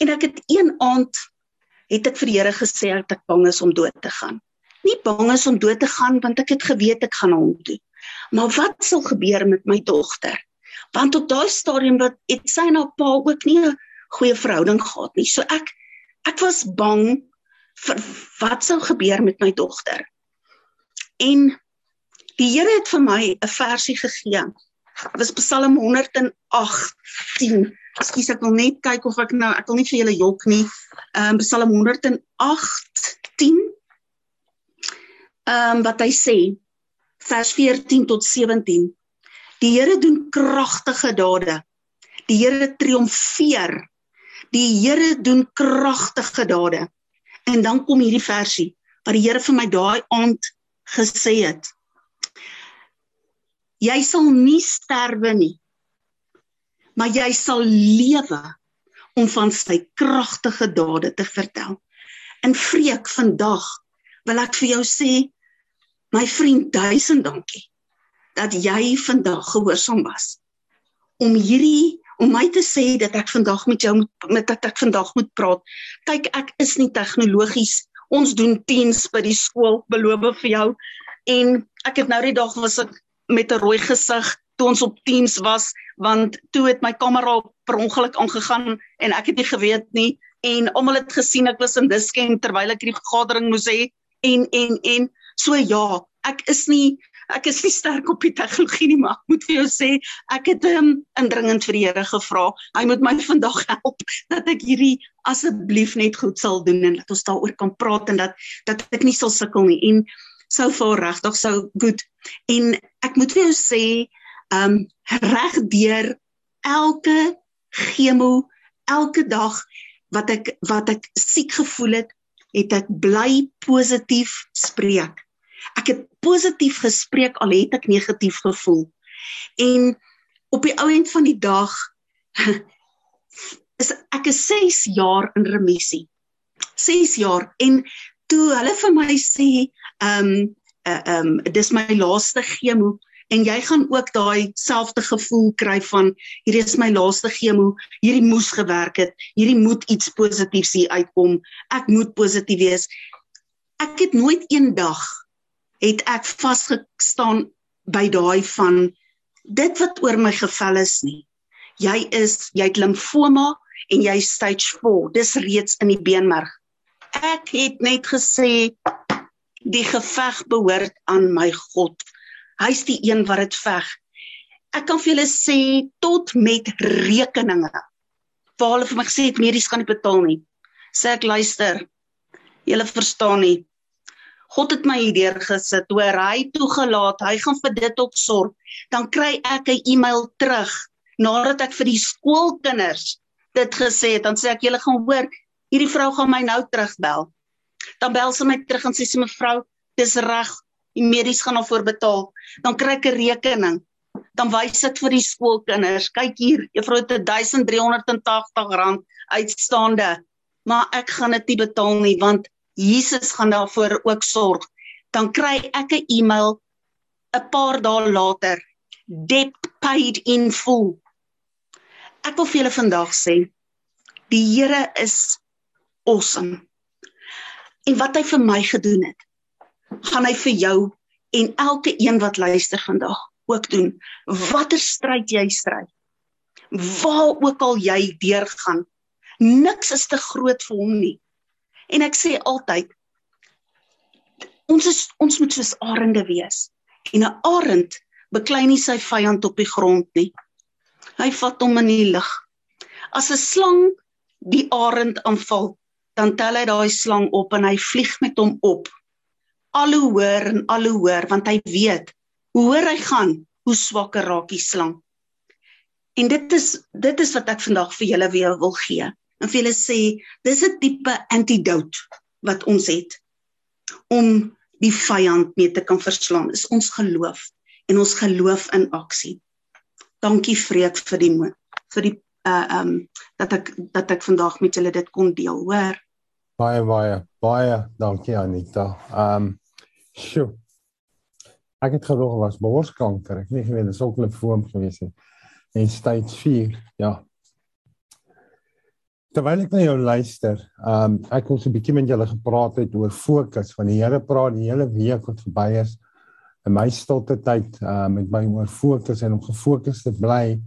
En ek het een aand het ek vir die Here gesê dat ek bang is om dood te gaan. Nie bang is om dood te gaan want ek het geweet ek gaan hom toe. Maar wat sal gebeur met my dogter? Want op daai stadium wat het sy en haar pa ook nie 'n goeie verhouding gehad nie. So ek ek was bang vir wat sou gebeur met my dogter. En die Here het vir my 'n versie gegee. Dit was Psalm 118. Ekskuus ek wil net kyk of ek nou ek wil nie vir julle jok nie. Ehm um, Psalm 118 ehm um, wat hy sê vers 14 tot 17 Die Here doen kragtige dade. Die Here triomfeer. Die Here doen kragtige dade. En dan kom hierdie versie wat die Here vir my daai aand gesê het. Jy sal nie sterwe nie. Maar jy sal lewe om van sy kragtige dade te vertel. In vreek vandag wil ek vir jou sê my vriend duisend dankie dat jy vandag gehoorsaam was om hierdie om my te sê dat ek vandag met jou moet met dat ek vandag moet praat. Kyk, ek is nie tegnologies. Ons doen teens by die skool, beloof vir jou. En ek het nou die dag was ek met 'n rooi gesig toe ons op teens was want toe het my kamera per ongeluk aangegaan en ek het nie geweet nie en almal het gesien ek was in Diskem terwyl ek hierdie vergadering moes hê en en en so ja, ek is nie ek is nie sterk op die tegnologie nie, maar ek moet vir jou sê, ek het um, indringend vir die Here gevra. Hy moet my vandag help dat ek hierdie asseblief net goed sal doen en dat ons daaroor kan praat en dat dat ek nie sal sukkel nie. En sou vir regtig sou goed. En ek moet vir jou sê, um reg deur elke chemo, elke dag wat ek wat ek siek gevoel het, het ek bly positief spreek. Ek het positief gespreek al het ek negatief gevoel. En op die ou end van die dag is ek is 6 jaar in remissie. 6 jaar en toe hulle vir my sê, ehm um, ehm um, dis my laaste chemo en jy gaan ook daai selfde gevoel kry van hierdie is my laaste chemo, hierdie moes gewerk het, hierdie moet iets positiefs hier uitkom. Ek moet positief wees. Ek het nooit eendag het ek vasgestaan by daai van dit wat oor my geval is nie. Jy is jy het limfoma en jy stage 4. Dis reeds in die beenmerg. Ek het net gesê die geveg behoort aan my God. Hy's die een wat dit veg. Ek kan vir julle sê tot met rekeninge. Waar hulle vir my gesê het medies gaan nie betaal nie. Sê ek luister. Julle verstaan nie. God het my hierdeur gesit hoor hy toegelaat hy gaan vir dit ook sorg dan kry ek 'n e-mail terug nadat ek vir die skoolkinders dit gesê het dan sê ek julle gaan hoor hierdie vrou gaan my nou terugbel. Dan bel sy my terug en sê sy mevrou dis reg die medies gaan al voorbetaal. Dan kry ek 'n rekening dan wys dit vir die skoolkinders kyk hier juffrou het 1380 rand uitstaande maar ek gaan dit nie betaal nie want Jesus gaan daarvoor ook sorg. Dan kry ek 'n e-mail 'n paar dae later, debt paid in full. Ek wil vir julle vandag sê, die Here is awesome. En wat hy vir my gedoen het, gaan hy vir jou en elke een wat luister vandag ook doen. Watter stryd jy stry, waar ook al jy deurgaan, niks is te groot vir hom nie. En ek sê altyd ons is ons moet soos arende wees. En 'n arend beklei nie sy vyand op die grond nie. Hy vat hom in die lug. As 'n slang die arend aanval, dan tel hy daai slang op en hy vlieg met hom op. Al hoe hoër en al hoe hoër want hy weet hoe hoër hy gaan, hoe swakker raak die slang. En dit is dit is wat ek vandag vir julle weer wil gee en vir hulle sê dis 'n tipe antidote wat ons het om die vyand mee te kan verslaan is ons geloof en ons geloof in aksie. Dankie Vreek vir die vir die uh um dat ek dat ek vandag met julle dit kon deel, hoor. Baie baie baie dankie Anita. Um sjoe. Ek het gedoog was borskanker. Ek nie geweet dit sou 'n vorm gewees het. En stage 4, ja, Terwyl ek na jou luister, um ek wil so 'n bietjie met julle gepraat het oor fokus van die Here praat die hele week wat verby is in my stilte tyd uh met my oor fokus en om gefokus te bly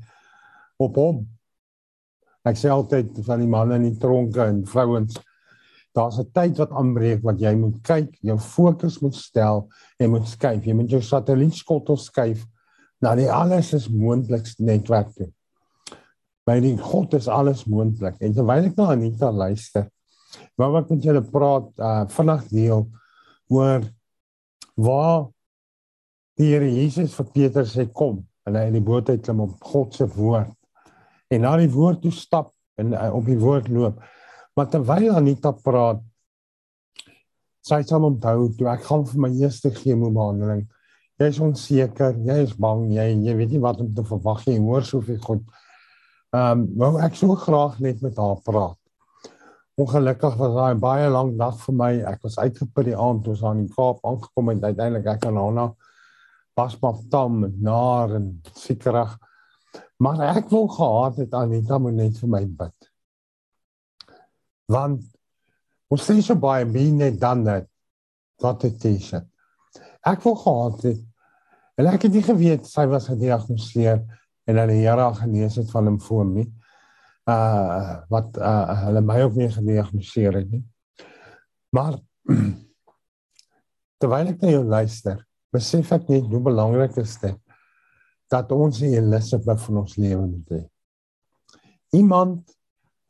op hom. Ek sê altyd van die manne in die tronke en vrouens daar's 'n tyd wat aanbreek wat jy moet kyk, jou fokus moet stel en moet skuif. Jy moet jou satellietskottel skuif na die alles is moontlikste netwerk toe by die God is alles moontlik. En terwyl ek na Anita luister, wou ek met julle praat uh vanaand deel oor waar die Here Jesus vir Petrus sê kom en hy in die boot uit klim op God se woord. En na die woord toe stap en uh, op die woord loop. Maar terwyl Anita praat, sy sê hom onthou toe ek gaan vir my eerste chemobehandeling. Jy is onseker, jy is bang, jy jy weet nie wat om te verwag nie. Hoor soveel God Ehm um, wou ek so graag net met haar praat. Ongelukkig was daai baie lank dag vir my. Ek was uitgeput die aand toe ons aan die Kaap aangekom het. Uiteindelik ek aan haar pas maar tam naar en sekerig. Maar ek wou gehad het Anita moet net vir my bid. Want ons sê so baie bin net dan net wat dit is. Ek wou gehad het en ek het nie geweet sy was gediagnoseer en die Here genees het van limfoom nie. Uh wat uh hulle my ook nie gediagnoseer het nie. Maar terwyl ek na jou luister, besef ek net hoe belangrik is dit dat ons die Elisabeth van ons lewe moet hê. Iemand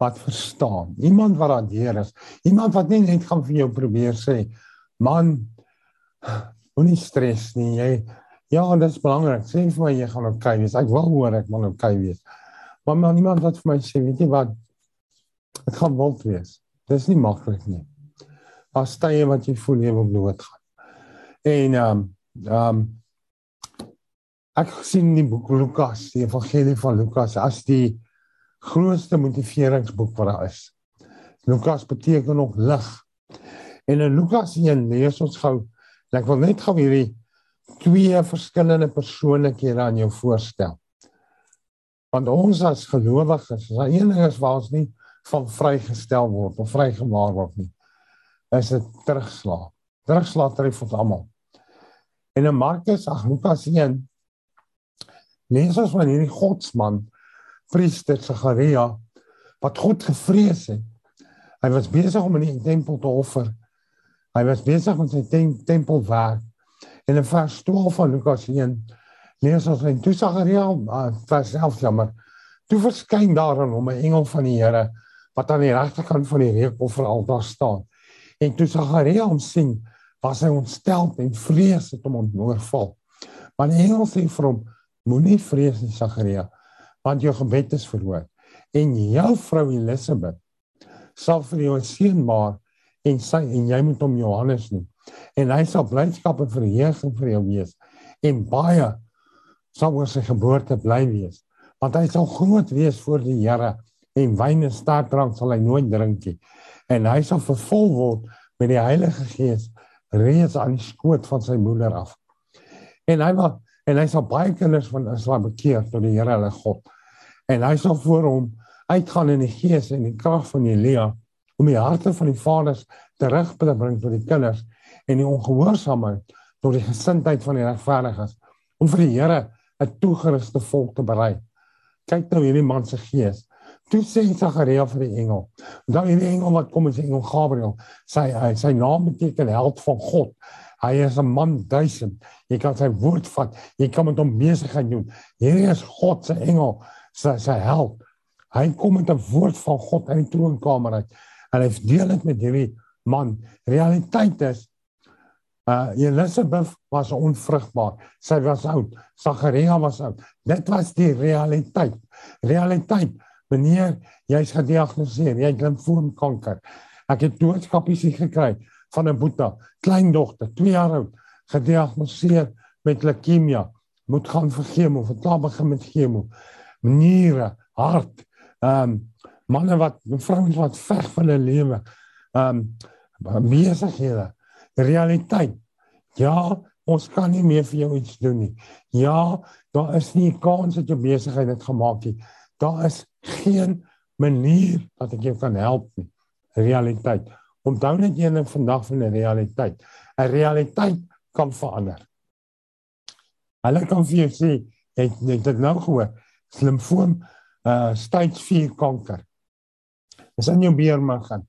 wat verstaan, iemand wat daardeur is, iemand wat nie net gaan vir jou probeer sê, man, moenie stres nie, jy Ja, en dit is belangrik. Sê vir my jy gaan okay wees. Ek wil hoor ek gaan oké okay wees. Maar maar niemand wat vir my sê, weet jy wat? Dit gaan wild wees. Dit is nie maklik nie. Daar stye wat jy voel jy wil doodgaan. En ehm um, ehm um, ek sien die boek Lukas, die evangelie van Lukas as die grootste motiveringsboek wat daar is. Lukas beteken nog lig. En in Lukas 1 lees ons gou, ek wil net gou hierdie twee verskillende persoonlikhede aan jou voorstel. Want ons as gelowiges, as een ding is waar ons nie van vrygestel word of vrygemaak word nie, is dit terugslag. Terugslag tref ons almal. En in Markus, ag Lukas 1 lees ons van hierdie godsman priester Sagaria wat God gevrees het. Hy was besig om in die tempel te offer. Hy was besig met sy tem tempelwerk. En in vers 12 van Lukas 1 lees ons en toe Sagaria, uh, vers 11 jammer. Toe verskyn daar aan hom 'n engel van die Here wat aan die regterkant van die reukofferaltaar staan. En toe Sagaria hom sien, was hy ontstel en vrees het hom oorval. Maar die engel sê vir hom: Moenie vrees nie, Sagaria, want jou gebed is verhoor en jou vrou Elisabeth sal vir jou 'n seun baar en sy en jy moet hom Johannes noem. En hy sal blydskap en verheeriging vir jou wees en baie sal oor sy geboorte bly wees want hy sal groot wees voor die Here en wyn en sterkdrank sal hy nooit drink nie. En hy sal vervul word met die Heilige Gees reeds aan die skoot van sy moeder af. En hy wil en hy sal baie kinders van Israel bekeer tot die Here hulle God. En hy sal voor hom uitgaan in die gees en die krag van Elia om die harte van die vaders terug te bring tot die kinders en die ongehoorsaamheid tot die gesindheid van die regverdiges om vir die Here 'n toegeruste volk te berei. Kyk nou hierdie man se gees. Toe sê Sagaria vir die engel. Dan hierdie engel wat kom is engel Gabriël. Sy hy, sy naam beteken held van God. Hy is 'n man duisend. Jy kan sy woord vat. Jy kan met hom besigheid doen. Hierdie is God se engel, sy sy held. Hy kom met 'n woord van God uit die troonkamer uit. En hy deel dit met hierdie man. Realiteit is Uh Elisabeth was onvrugbaar. Sy was oud. Sagaria was oud. Dit was die realiteit. Realiteit. Meneer, jy's gediagnoseer, jy het limfoomkanker. Ek het doodskapies gekry van 'n boeta, kleindogter, 2 jaar oud, gediagnoseer met leukemie. Moet gaan vir chemo, vir klaar begin met chemo. Niere, hart, ehm um, manne wat vrouens wat veg vir hulle lewe. Ehm um, besighede realiteit. Ja, ons kan nie meer vir jou iets doen nie. Ja, daar is nie kans dat jou besigheid dit gemaak het. Daar is geen manier dat ek jou kan help nie. Realiteit. Onthou net een ding vandag van 'n realiteit. 'n Realiteit kan verander. Hulle kan vir jou sê, jy het dit nou gehoor, slimfoon uh stage 4 kanker. Dis in jou beerma gaan.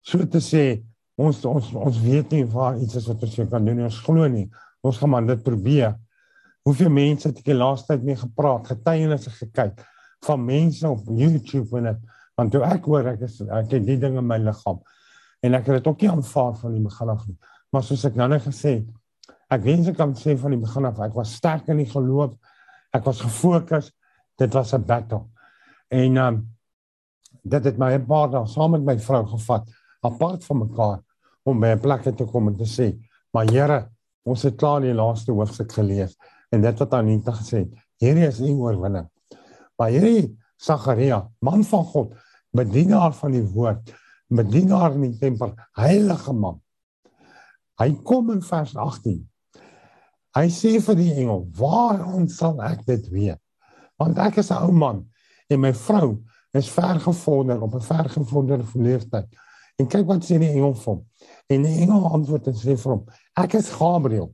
So te sê, ons ons ons weet nie waar iets is wat ons kan doen nie. Ons glo nie. Ons gaan maar dit probeer. Hoeveel mense het ek die laaste tyd mee gepraat, getuienisse gekyk van mense op YouTube en dit want toe ek hoor ek is ek het die dinge in my liggaam en ek het dit ook nie aanvaar van die begin af nie. Maar soos ek nou net gesê het, ek wens ek kan sê van die begin af ek was sterk in die geloof. Ek was gefokus. Dit was 'n battle. En um, dit het my 'n paar dae saam met my vrou gevat apart van mekaar om by 'n plek te kom en te sê, "Maar Here, ons het klaar die laaste hoofstuk gelees en dit wat Anita gesê het, hierdie is nie oorwinning." Maar hierdie Sagaria, man van God, bedienaar van die woord, bedienaar in die tempel, heilige man. Hy kom in vers 18. Hy sê vir die engel, "Waarom sal ek dit weet? Want ek is 'n ou man en my vrou is vergevorder op 'n vergevorderde leeftijd." En kyk wat sê die engel vir hom. En die engel antwoord en sê vir hom: "Ek is Gabriël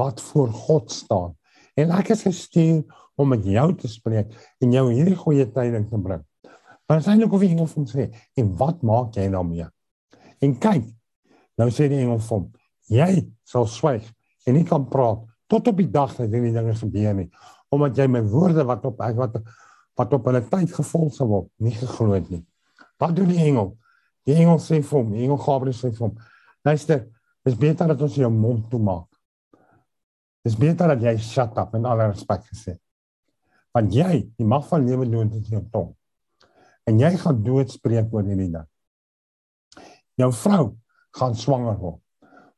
wat voor God staan en ek is gestuur om met jou te spreek en jou hierdie goeie tyding te bring." Maar sien hoe die engel hom sê: "En wat maak jy nou mee?" En kyk, nou sê die engel vir hom: "Jy sal swyg en nie kan praat tot op die dag dat hierdie dinge gebeur nie, omdat jy my woorde wat op ek wat wat op hulle tyd gevolg sal word, nie geglo het nie." Wat doen die engel? Die engel sê vir hom, die engel Gabriël sê vir hom: Luister, dis beter dat ons jou mond toemaak. Dis beter dat jy shut up en alle respek gesê. Want jy, die mag van lewe dit in jou tong. En jy gaan dood spreek oor hierdie ding. Jou vrou gaan swanger word.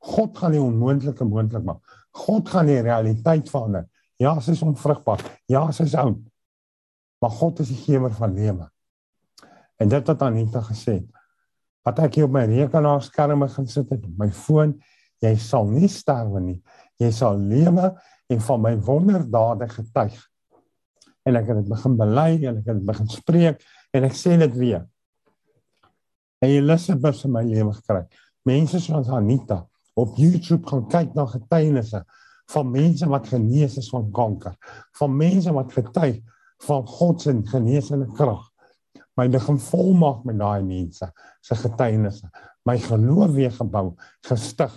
God gaan die onmoontlike moontlik maak. God gaan die realiteit verander. Ja, sy is onvrugbaar. Ja, sy is oud. Maar God is die gewer van lewe. En dit wat Anita gesê het, wat ek hier op my rekenaarskerm gaan sit het, my foon, jy sal nie sterwe nie. Jy sal lewe en van my wonderdade getuig. En ek het dit begin bely en ek het dit begin spreek en ek sê dit weer. En Elisabeth in my lewe gekry. Mense soos Anita op YouTube gaan kyk na getuienisse van mense wat genees is van kanker, van mense wat getuig van God se genesende krag. My begin volmaak met daai mense se getuienisse. My geloof weer gebou, gestig.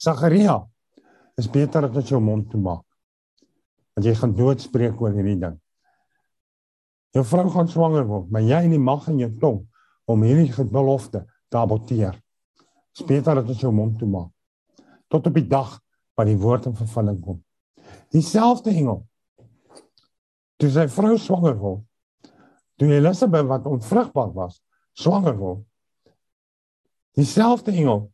Sagaria is beter as jy jou mond toe maak. Want jy gaan dood spreek oor hierdie ding. Jou vrou gaan swanger word, maar jy in die mag in jou tong om hierdie belofte te aborteer. Dis beter as jy jou mond toe maak. Tot op die dag wat die woord in vervulling kom. Dieselfde engel. Toe sy vrou swanger word, toe Elisabeth wat onvrugbaar was, swanger word. Dieselfde engel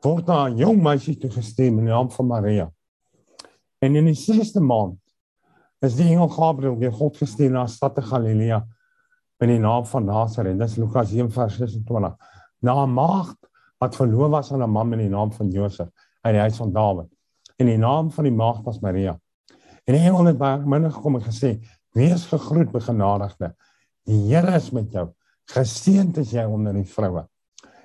word na 'n jong meisie toe gestuur met die naam van Maria. En in die 6ste maand is die engel Gabriël weer God gestuur na stad te Galilea met die naam van Nasaret. Dis Lukas 1:26. Na 'n maagd wat verloof was aan 'n man met die naam van Josef uit die huis van Dawid. En die naam van die maagd was Maria. En die engel het by haar gekom en gesê: "Wees gegroet, begenadigde. Die Here is met jou. Geseënd is jy onder die vroue."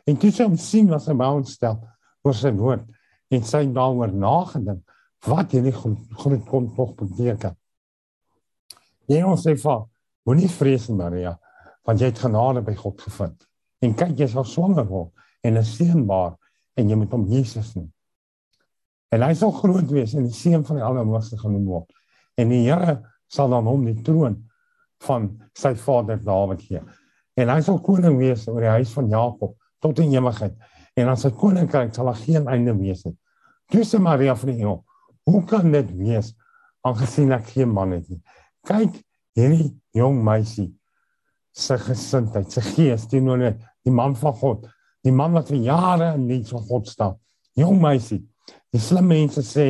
En toe sy hom sien, was sy baie ontstel oor sy woord en sy daaroor nagedink wat hierdie groot kom tog beteken. Jy ons sê vir moenie vrees Maria want jy het genade by God gevind. En kyk jy sal swanger word en 'n seun baar en jy moet hom Jesus noem. En hy sal groot wees en die seun van die Allerhoogste genoem word. En die Here sal dan hom die troon van sy vader Dawid gee. En hy sal koning wees oor die huis van Jakob tot in ewigheid en aan sy koninkryk sal daar geen einde wees nie. Dis Maria van die hemel. Hoe kan dit wees aangesien ek geen man het nie? Kyk hierdie jong meisie se gesindheid, sy gees teenoor die man van God, die man wat vir jare in diens van God staan. Jong meisie. Die slim mense sê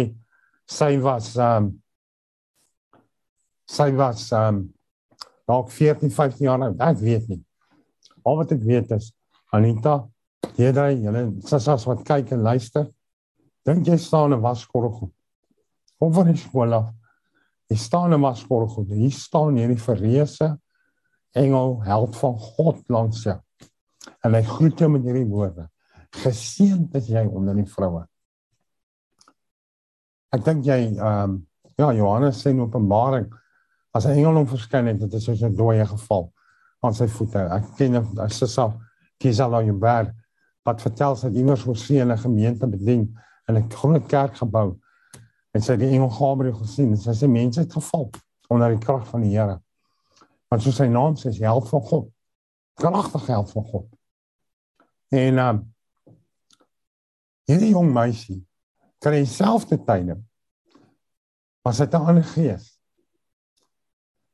sy was um sy was um dalk 14, 15 jaar oud. Ek weet nie. Al wat ek weet is Anita Hierdie julle sassas wat kyk en luister. Dink jy staan 'n waskorrel. Kom van die skool af. Jy staan 'n waskorrel. Hier staan hierdie verreëse engel held van God langs jou. En hy groet jou met hierdie woorde. Geseënd is jy onder die vroue. Ek dink jy ehm um, ja Johannes sê in Openbaring as 'n engel hom verskyn het, dit is soos 'n dooie geval aan sy voete. Ek ken hy sê self kies al jou berg wat vertel sy iewers voor sy in 'n gemeente bedien in 'n groot kerk gebou en sy die engel Gabriël gesien en sy sê mense het geval onder die krag van die Here. Want so sy naam sê hy help van God. Kragtige help van God. En um hierdie jong meisie kan dieselfde tye was hy te ander gees.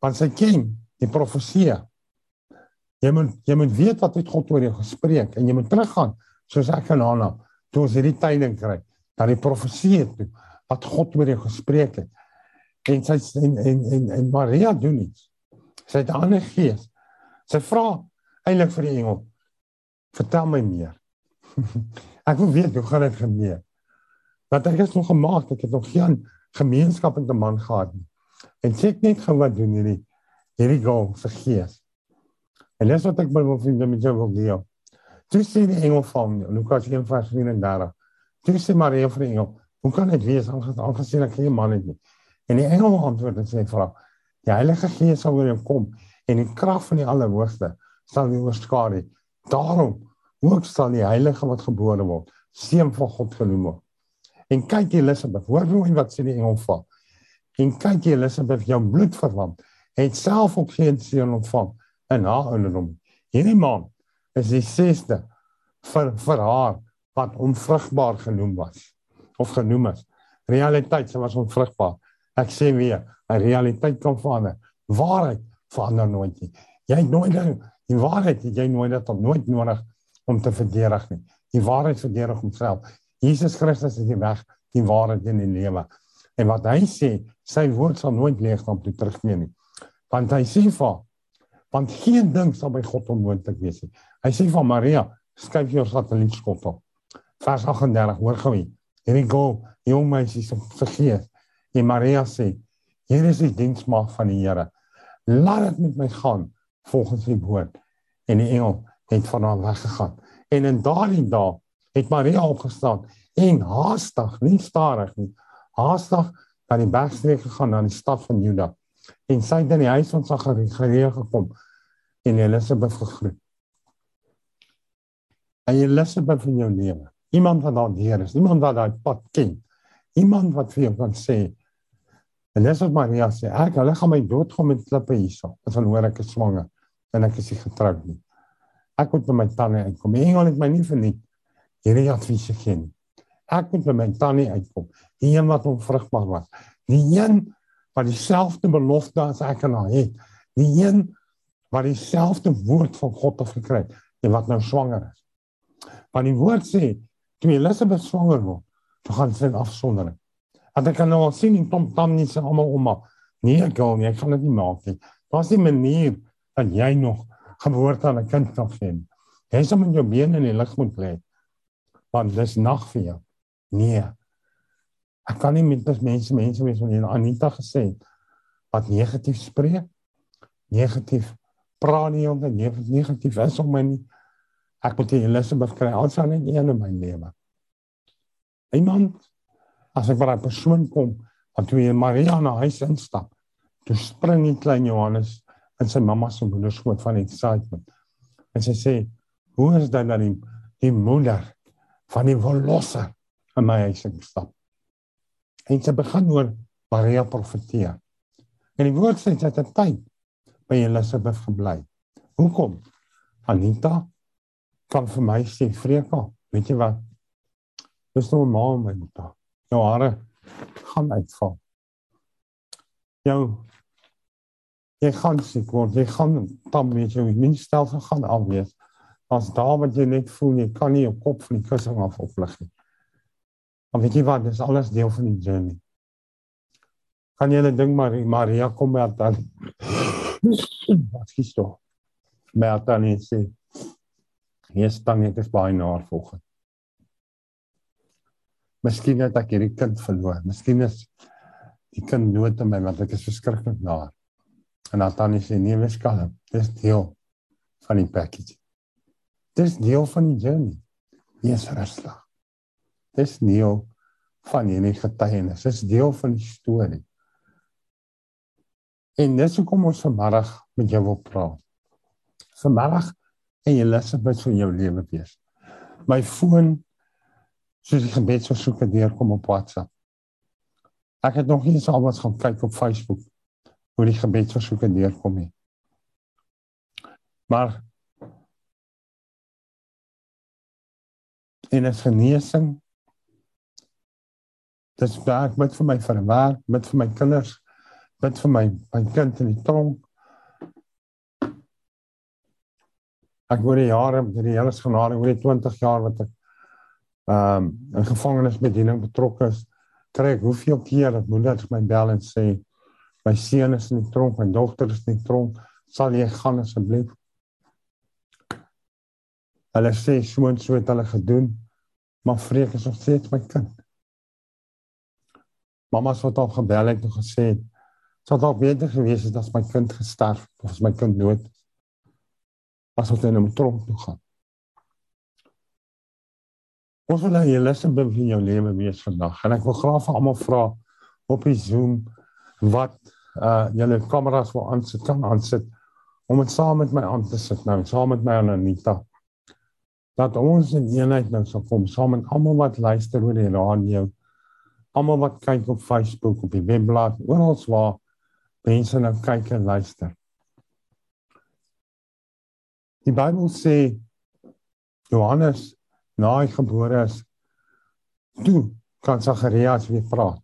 Want sy ken die profesie Jy moet jy moet weet wat het God oor jou gespreek en jy moet teruggaan soos ek en Hanna toe ons hierdie tyding kry dat die profesie toe wat God oor jou gespreek het. En sy en en en, en Maria doen iets. Sy het 'n ander gees. Sy vra eintlik vir die engel: "Vertel my meer." ek wil weet hoe gaan dit gebeur. Want ek is nog gemaak, ek het nog geen gemeenskap met 'n man gehad nie. En sê net gou wat doen hierdie hierdie se gees. En dis wat ek wil vind met jou wil deel. Toe sê die engel van Lukas 1:34. Toe sê Maria vir die engel, "Hoe kan dit wees aangesien ek geen man het nie?" En die engel antwoord en sê vir haar, "Die Heilige Gees sal oor jou kom en die krag van die Allerhoogste sal jou oorskadu. Daarom ook sal die heilige wat gebore word, seun van God genoem word." En kyk Elisabeth, hoor hoe wat sê die engel van. En kyk Elisabeth, jou bloedverwant het self ook geen seun ontvang in haar ouderdom. Hierdie man is die sesde vir vir haar wat onvrugbaar genoem was of genoem is. Realiteit sy was onvrugbaar. Ek sê weer, 'n realiteit kan verander. Waarheid verander nooit nie. Jy het nooit die waarheid het jy nooit dat nooit nodig om te verdedig nie. Die waarheid verdedig homself. Jesus Christus is die weg, die waarheid en die lewe. En wat hy sê, sy woord sal nooit leeg kom terugneem nie. Want hy sê vir want geen ding sal by God onmoontlik wees nie. Hy sê van Maria, skryf jou satellietskop op. Vers 38, hoor gou hier. Hierdie go, jong meisie se vergeet. En Maria sê, hier is die diensmaag van die Here. Laat dit met my gaan volgens die woord. En die engel het van haar weggegaan. En in daardie dag het Maria opgestaan en haastig, nie stadig nie, haastig na die bergstreek gegaan na die stad van Juda en sy het in die huis van Sagaria gekom en Elisabeth gegroet. En Elisabeth in jou lewe. Iemand wat daar deur is, iemand wat daai pad ken. Iemand wat vir jou kan sê en dis wat Maria sê, ek hulle gaan my doodgaan met klippe hierso. As dan hoor ek is swanger en ek is nie getroud nie. Ek moet by my tannie uitkom. Engel het my nie verniet hierdie advies gegee nie. Ek moet by my tannie uitkom. Die een wat onvrugbaar was. Die een wat dieselfde belofte as ek en hy het. Die een wat dieselfde woord van God het gekry en wat nou swanger is. Want die woord sê toe Elisabeth swanger word, toe gaan sy afsondering. Want ek kan nou al sien in Tom Tam nie se almal ouma. Nee, ek gou nie, ek gaan dit nie maak nie. Daar's 'n manier dat jy nog geboorte aan 'n kind kan gee. Jy sal met jou bene in die lug moet lê. Want dis nag vir jou. Nee. Ek kan nie met mense mense wees wat hier Anita gesê het wat negatief spreek. Negatief praat nie om dit negatief is om my nie. Ek moet die Elisabeth kry. Sal net een in my lewe. Iemand as ek by 'n persoon kom wat toe Maria na huis instap, toe spring die klein Johannes in sy mamma se moederskoot van excitement. En sy sê, "Hoe is dit dat die, die moeder van die verlosser in my huis instap?" En sy begin oor Maria profeteer. En die woord sê sy het 'n tyd by Elisabeth gebly. Hoekom? Anita kan vir my sê, "Freka, weet jy wat? Dis normaal my Anita. Jou hare gaan uitval. Jou jy gaan siek word, jy gaan dan weet jy, nie stel vir gaan afwees. As daar wat jy net voel jy kan nie jou kop van die kussing af oplig nie. Maar weet jy wat, dis alles deel van die journey. Kan jy net ding maar Maria kom maar dan. Wat skiet toe? Maar dan is sy hier staan net is baie na volgens. Miskien het ek hierdie kind verloor. Miskien is die kind dood in my want ek is verskriklik na. En dan dan is nie meer skalm. Dis deel van die package. Dis deel van die journey. Wees rustig. Dis deel van hierdie getuienis. Dis deel van die storie. En dis hoekom ons vanmiddag met jou wil praat. Vanmiddag en jy lees wat van jou lewe wees. My foon soos die gebedsversoeke deurkom op WhatsApp. Ek het nog nie eens alwas gaan kyk op Facebook hoe die gebedsversoeke deurkom nie. Maar in 'n genesing dis werk met vir my vir werk, met vir my kinders, met vir my my kind in die tronk. Ek oor die jare met die hele genade oor die 20 jaar wat ek ehm um, in gevangenisbediening betrokke is, kry ek hoeveel keer dat moeders my bel en sê my seun is in die tronk, my dogter is in die tronk, sal jy gaan asseblief? Hulle sê so en so het hulle gedoen, maar vreek is nog steeds my kind. Mamma het al gebel en gesê, sou dalk beter gewees het as my kind gesterf of as my kind dood is. As wat in 'n tronk toe gaan. Ons wil nou julle asseblief in jou lewe wees vandag en ek wil graag vir almal vra op die Zoom wat uh julle kameras wil aansit kan aansit om dit saam met my aan te sit nou saam met my Anita dat ons in eenheid nou sal kom saam met almal wat luister oor die radio almal wat kyk op Facebook op die webblad oral waar mense nou kyk en luister Die Bybel sê Johannes na hy gebore is toe kan Sagarias weer praat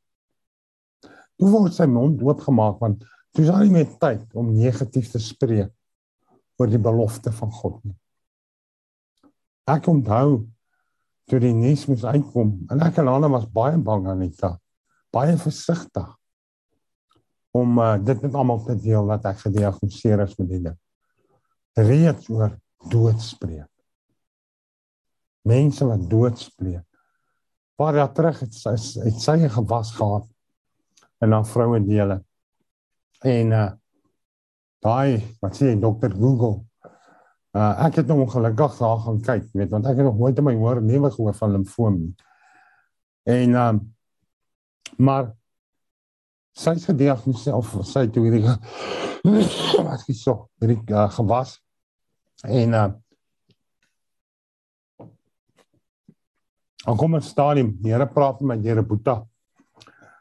Hoe word sy mond oopgemaak want toe is daar nie meer tyd om negatief te spreek oor die belofte van God nie. Ek onthou toe die nuus moes uitkom en ek en Anna was baie bang aan dit. Baie versigtig om uh, dit met almal te deel dat ek gediagnoseer is met dit. Reeds oor dood spreek. Mense wat dood spreek. Paar jaar terug het sy het sy gewas gehad en dan vroue dele. En uh daai wat sê dokter Google. Uh ek het nou ongelukkig daar gaan kyk, weet want ek het nog nooit in my hoor lewe gehoor van limfoom nie. En um maar sy se gediagnoseer of sy toe hierdie wat is so hierdie uh, gewas En uh kom 'n stadium, die Here praat met my deur 'n boeta.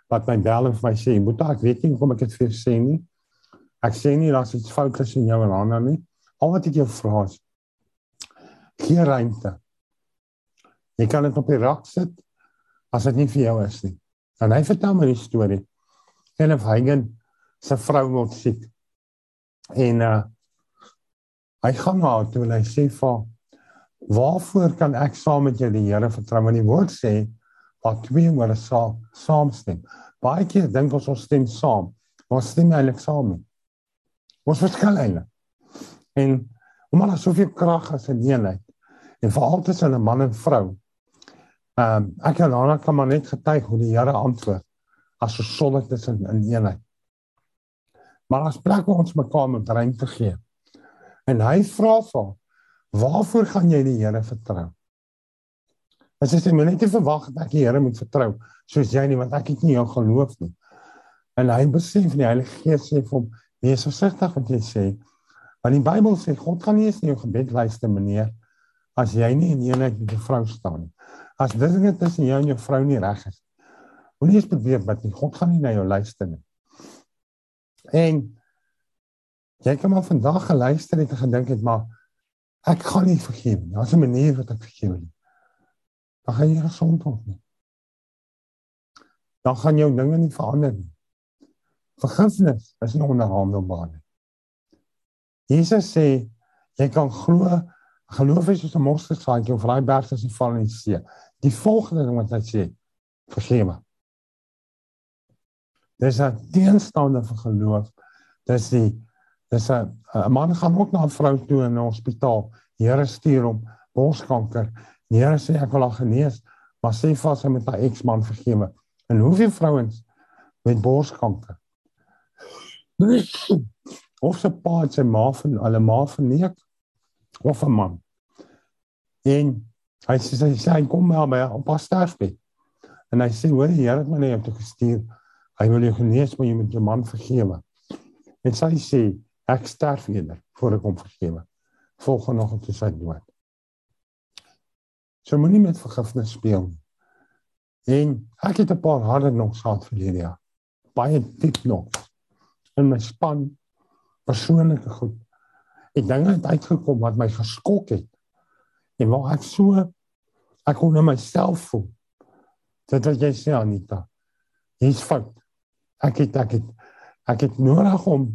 Wat my bel en vir my sê, "Boeta, ek weet nie hoekom ek dit vir jou sê nie. Ek sê nie daar's iets fout tussen jou en Hanna nie. Al wat ek jou vra is gee ruimte. Jy kan dit op die rak sit as dit nie vir jou is nie." En hy vertel my die storie. Kenneth Hagen se vrou word siek. En uh hy gaan na haar toe en hy sê vir waarvoor kan ek saam met jou die Here vertrou want die woord sê wat twee oor saam saamstem. Baie keer dink ons ons stem saam, maar ons stem eintlik saam nie. Ons verskil eintlik. En omdat daar soveel krag is in eenheid en veral tussen 'n man en vrou. Ehm um, ek en Anna kan maar net getuig hoe die Here antwoord as ons solid is in, in eenheid. Maar as plek waar ons mekaar moet ruimte gee. En hy vra vir waarvoor gaan jy die Here vertrou? As jy sê jy net verwag dat ek die Here moet vertrou, soos jy nie want ek het nie jou geloof nie. En hy besef nie Heilige Gees sê vir hom, wees versigtig wat jy sê. Want die Bybel sê God gaan nie eens in jou gebed luister meneer as jy nie in eenheid met jou vrou staan nie. As dinge tussen jou en jou vrou nie reg is. Moenie eens probeer bid nie. God gaan nie na jou luister nie. En jy kan maar vandag geluister het en gedink het maar ek gaan nie vergewe nie. Daar's 'n manier wat ek vergewe nie. Dan gaan jy gesond word nie. Dan gaan jou dinge nie verander nie. Vergifnis is nie onderhandelbaar nie. Jesus sê jy kan glo geloof is soos 'n mosterdsaadjie of raai berg as 'n val in die see. Die volgende ding wat hy sê, vergewe. Dis 'n teenstander vir geloof. Dis die dis 'n 'n man gaan ook na 'n vrou toe in 'n hospitaal. Die Here stuur hom borskanker. Die Here sê ek wil haar genees, maar sê vas hy met haar eksman vergewe. En hoeveel vrouens met borskanker? Of se pa het sy ma van hulle ma verneek of 'n man. En hy sê sy sê hy kom maar by op haar sterfbed. En hy sê hoor die Here het my net toe gestuur Hy wil jou genees, maar jy moet jou man vergewe. En sy sê, ek sterf eerder voor ek hom vergewe. Volgende oggend is hy dood. So moenie met vergifnis speel nie. En ek het 'n paar harde nog gehad vir Lydia. Baie diep nog. In my span persoonlike goed. Dink dit het uitgekom wat my geskok het. En waar ek so ek kon myself voel. Dit wat jy sê Anita. Jy's fout ek het ek het ek het nodig om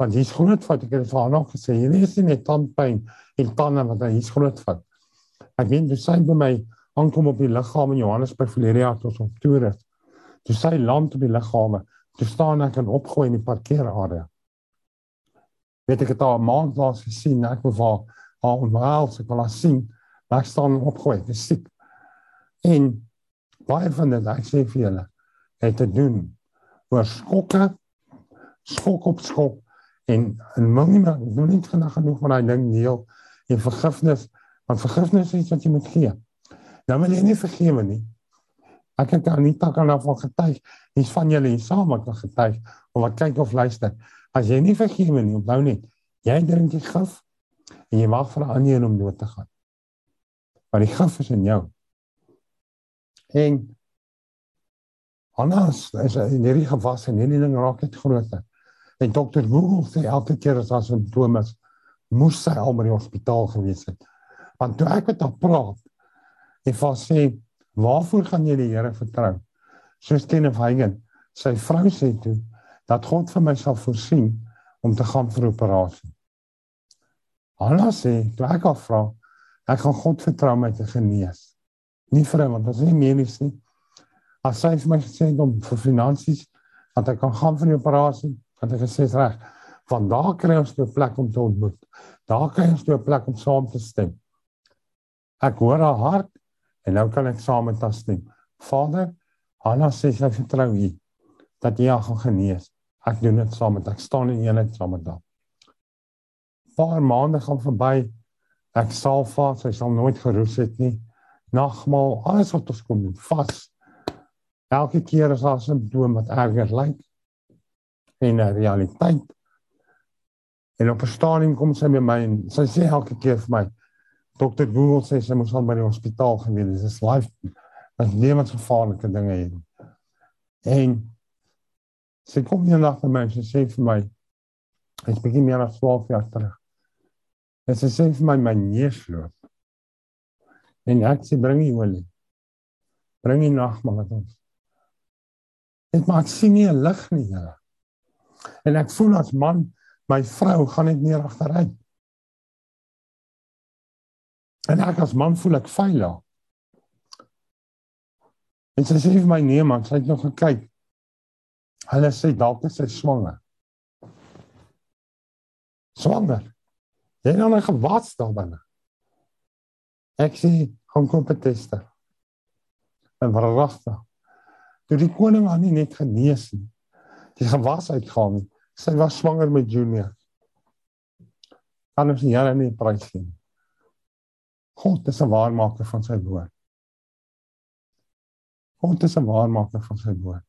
want hier's groot fout ek het vir haar nog gesê jy is nie tandpyn en tande wat hier's groot fout ek weet jy sê by my aankom op die liggaam in Johannesburg verlede jaar tot op toer het jy sê land op die liggame jy staan ek en opgooi in die parkeerarea weet ek het haar maand laas gesien ek wou haar haar onwaal se kon sien maar ek staan opgooi ek is siek. En baie van dit ek sê vir julle het te doen oor skokke skok op skok en en moenie maar doen nie genoeg genoeg van daai ding neel en vergifnis want vergifnis is iets wat jy moet gee. Nou wil jy nie vergewe nie. Ek aan nie tak aan van getuig dis van julle hier saam wat getuig of wat kyk of luister as jy nie vergewe nie onthou net jy drink die gif en jy wag vir ander om dood te gaan maar die gif is in jou en Anders is in hierdie gewas en hierdie ding raak net groter. En dokter Google sê elke keer as daar simptome moes sy al by die hospitaal gewees het. Want toe ek met haar praat, en vir sê, "Waarvoor gaan jy die Here vertrou?" Soos Kenneth Hagen, sy vrou sê toe dat God vir my sal voorsien om te gaan vir operasie. Hanna sê, toe ek haar vra, ek gaan God vertrou my te genees. Nie vir hom want dit is nie medies nie as sy vir my gesê het om vir finansies dat ek kan gaan vir die operasie, het ek gesê reg. Van daar kry ons 'n plek om te ontmoet. Daar kry ons 'n plek om saam te stem. Ek hoor haar hart en nou kan ek saam met haar stem. Vader, Hanna sê sy vertrou U dat jy haar gaan genees. Ek doen dit saam met ek staan in eenheid saam met haar. Paar maande gaan verby. Ek sal vas, sy sal nooit geroes het nie. Nagmaal, alles wat ons kom doen, vas Elke keer as daar 'n simptoom wat erger lyk en 'n realiteit En op 'n stadium kom sy by my en sy sê elke keer vir my Dokter Google sê sy moes al by die hospitaal gewees het. Dit is life as lewensgevaarlike dinge hier. En sy kom hier na my en sy sê vir my ek begin meer as 12 jaar terug. En sy sê vir my my neus loop. En ek sê bring die olie. Bring die nagmaal met ons. Dit maak sien nie 'n lig nie, Here. En ek voel as man my vrou gaan net meer agteruit. En ek as man voel ek veilig. En sy sê vir my nee man, sy het nog gekyk. Hulle sê dalk is sy swanger. Swanger. Jy nou net gewats daar binne. Ek sê gaan kom per tester. En verwagte. Toe die koning aan nie net genees nie. Die gewas uitgaan nie. Sy was swanger met Junior. Kan ons nie jare nie prys sien. God is 'n waarmaker van sy woord. God is 'n waarmaker van sy woord.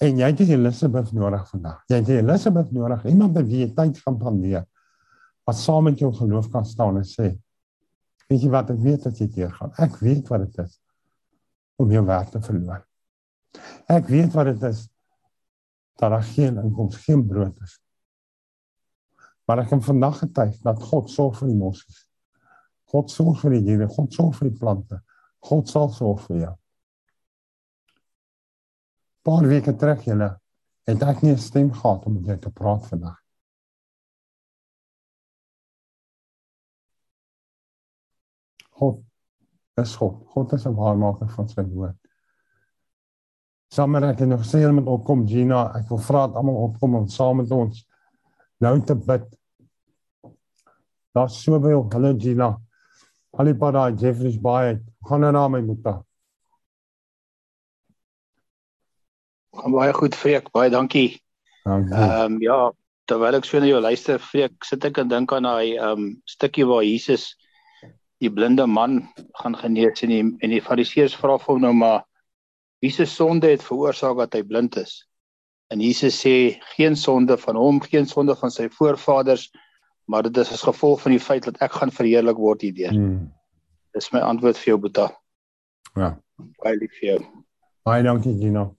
En jy het Elisabeth nodig vandag. Jy het Elisabeth nodig, iemand wie jy tyd gaan spandeer. Wat saam met jou geloof kan staan en sê: "Weet jy wat, ek weet dat jy hier gaan. Ek weet wat dit is om jou werk te verloor. Ek weet wat dit is dat daar geen inkoms, geen brood is. Maar ek kan vandag getuig dat God sorg vir die mossies. God sorg vir die diere, God sorg vir die plante. God sal sorg vir jou. Paar weke terug julle het ek nie 'n stem gehad om met jou te praat vandag. God is God. God is 'n waarmaker van sy woord. Sommige het nog sê hulle moet opkom Gina, ek wil vra dat almal opkom om saam met ons nou te bid. Daar's soveel, hallo Gina. Daai Jeffrey's baie. Gaan nou na my moeder. Gaan baie goed Freek, baie dankie. Dankie. Ehm um, ja, terwyl ek so na jou luister Freek, sit ek en dink aan daai ehm um, stukkie waar Jesus die blinde man gaan genees en die en die fariseërs vra vir hom nou maar wie se sonde het veroorsaak dat hy blind is? En Jesus sê geen sonde van hom, geen sonde van sy voorvaders, maar dit is as gevolg van die feit dat ek gaan verheerlik word hierdeur. Hmm. Dis my antwoord vir jou Boeta. Ja. Baie lief vir jou. Baie dankie Gina.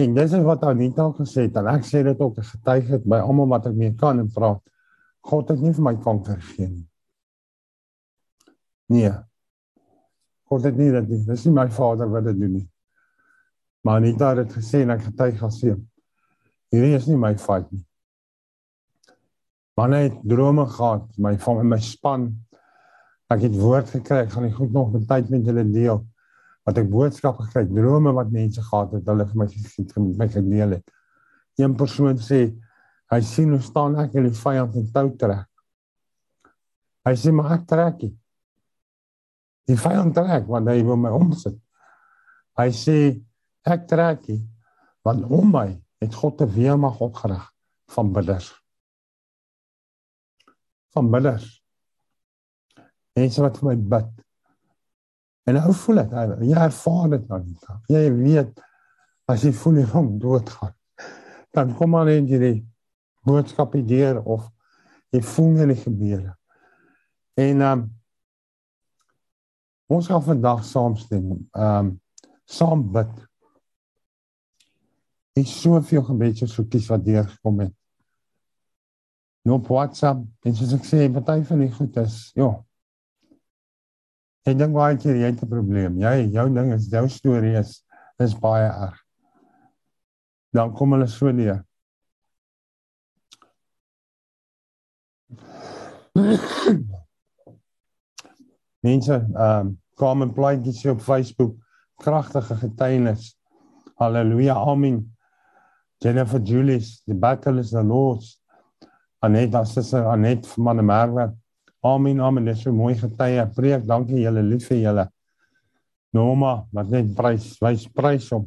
En dis is wat Anita ook gesê het en ek sê dit ook getuig het by almal wat ek mee kan en praat. God het nie vir my kanker gegee nie. Nee. God het nie dit nie. Dis nie my vader wat dit doen nie. Maar Anita het dit gesê en ek getuig as sy. Hierdie is nie my fout nie. Man het drome gehad, my van my span. Ek het woord gekry, ek gaan nie goed nog met tyd met julle deel. Wat ek boodskap gekry, drome wat mense gehad het, hulle vir my met my gedeel het. Een persoon sê hy sien hoe staan ek in die vyand in tou trek. Hy sê maar ek trek. Die vyand trek want hy wil my omsit. Hy sê ek trek want om my het God 'n weermag opgerig van bidders. Van bidders. Mense wat vir my bid. En nou voel ek, jy ervaar dit nou. Jy weet as jy voel jy gaan doodgaan. Dan kom maar net hierdie boodskap hier of jy voel nie gebeur. En ehm um, ons gaan vandag saamstem. Ehm um, saam bid. Ek soveel gebedsversoekies wat deur gekom het. Nou WhatsApp, en soos ek sê, party van die goed is, ja. Ek dink baie keer jy het 'n probleem. Jy, jou ding is jou storie is is baie erg. Dan kom hulle so neer. Mense, ehm um, kom en plaatjies op Facebook, kragtige getuienis. Halleluja, amen. Jennifer Julius, the battle is the Lord's. Anet, as is Anet van die Merwe. Amen, amen. Dis so mooi getuie. Preek, dankie julle, lief vir julle. Norma, wat net prys, wys prys om.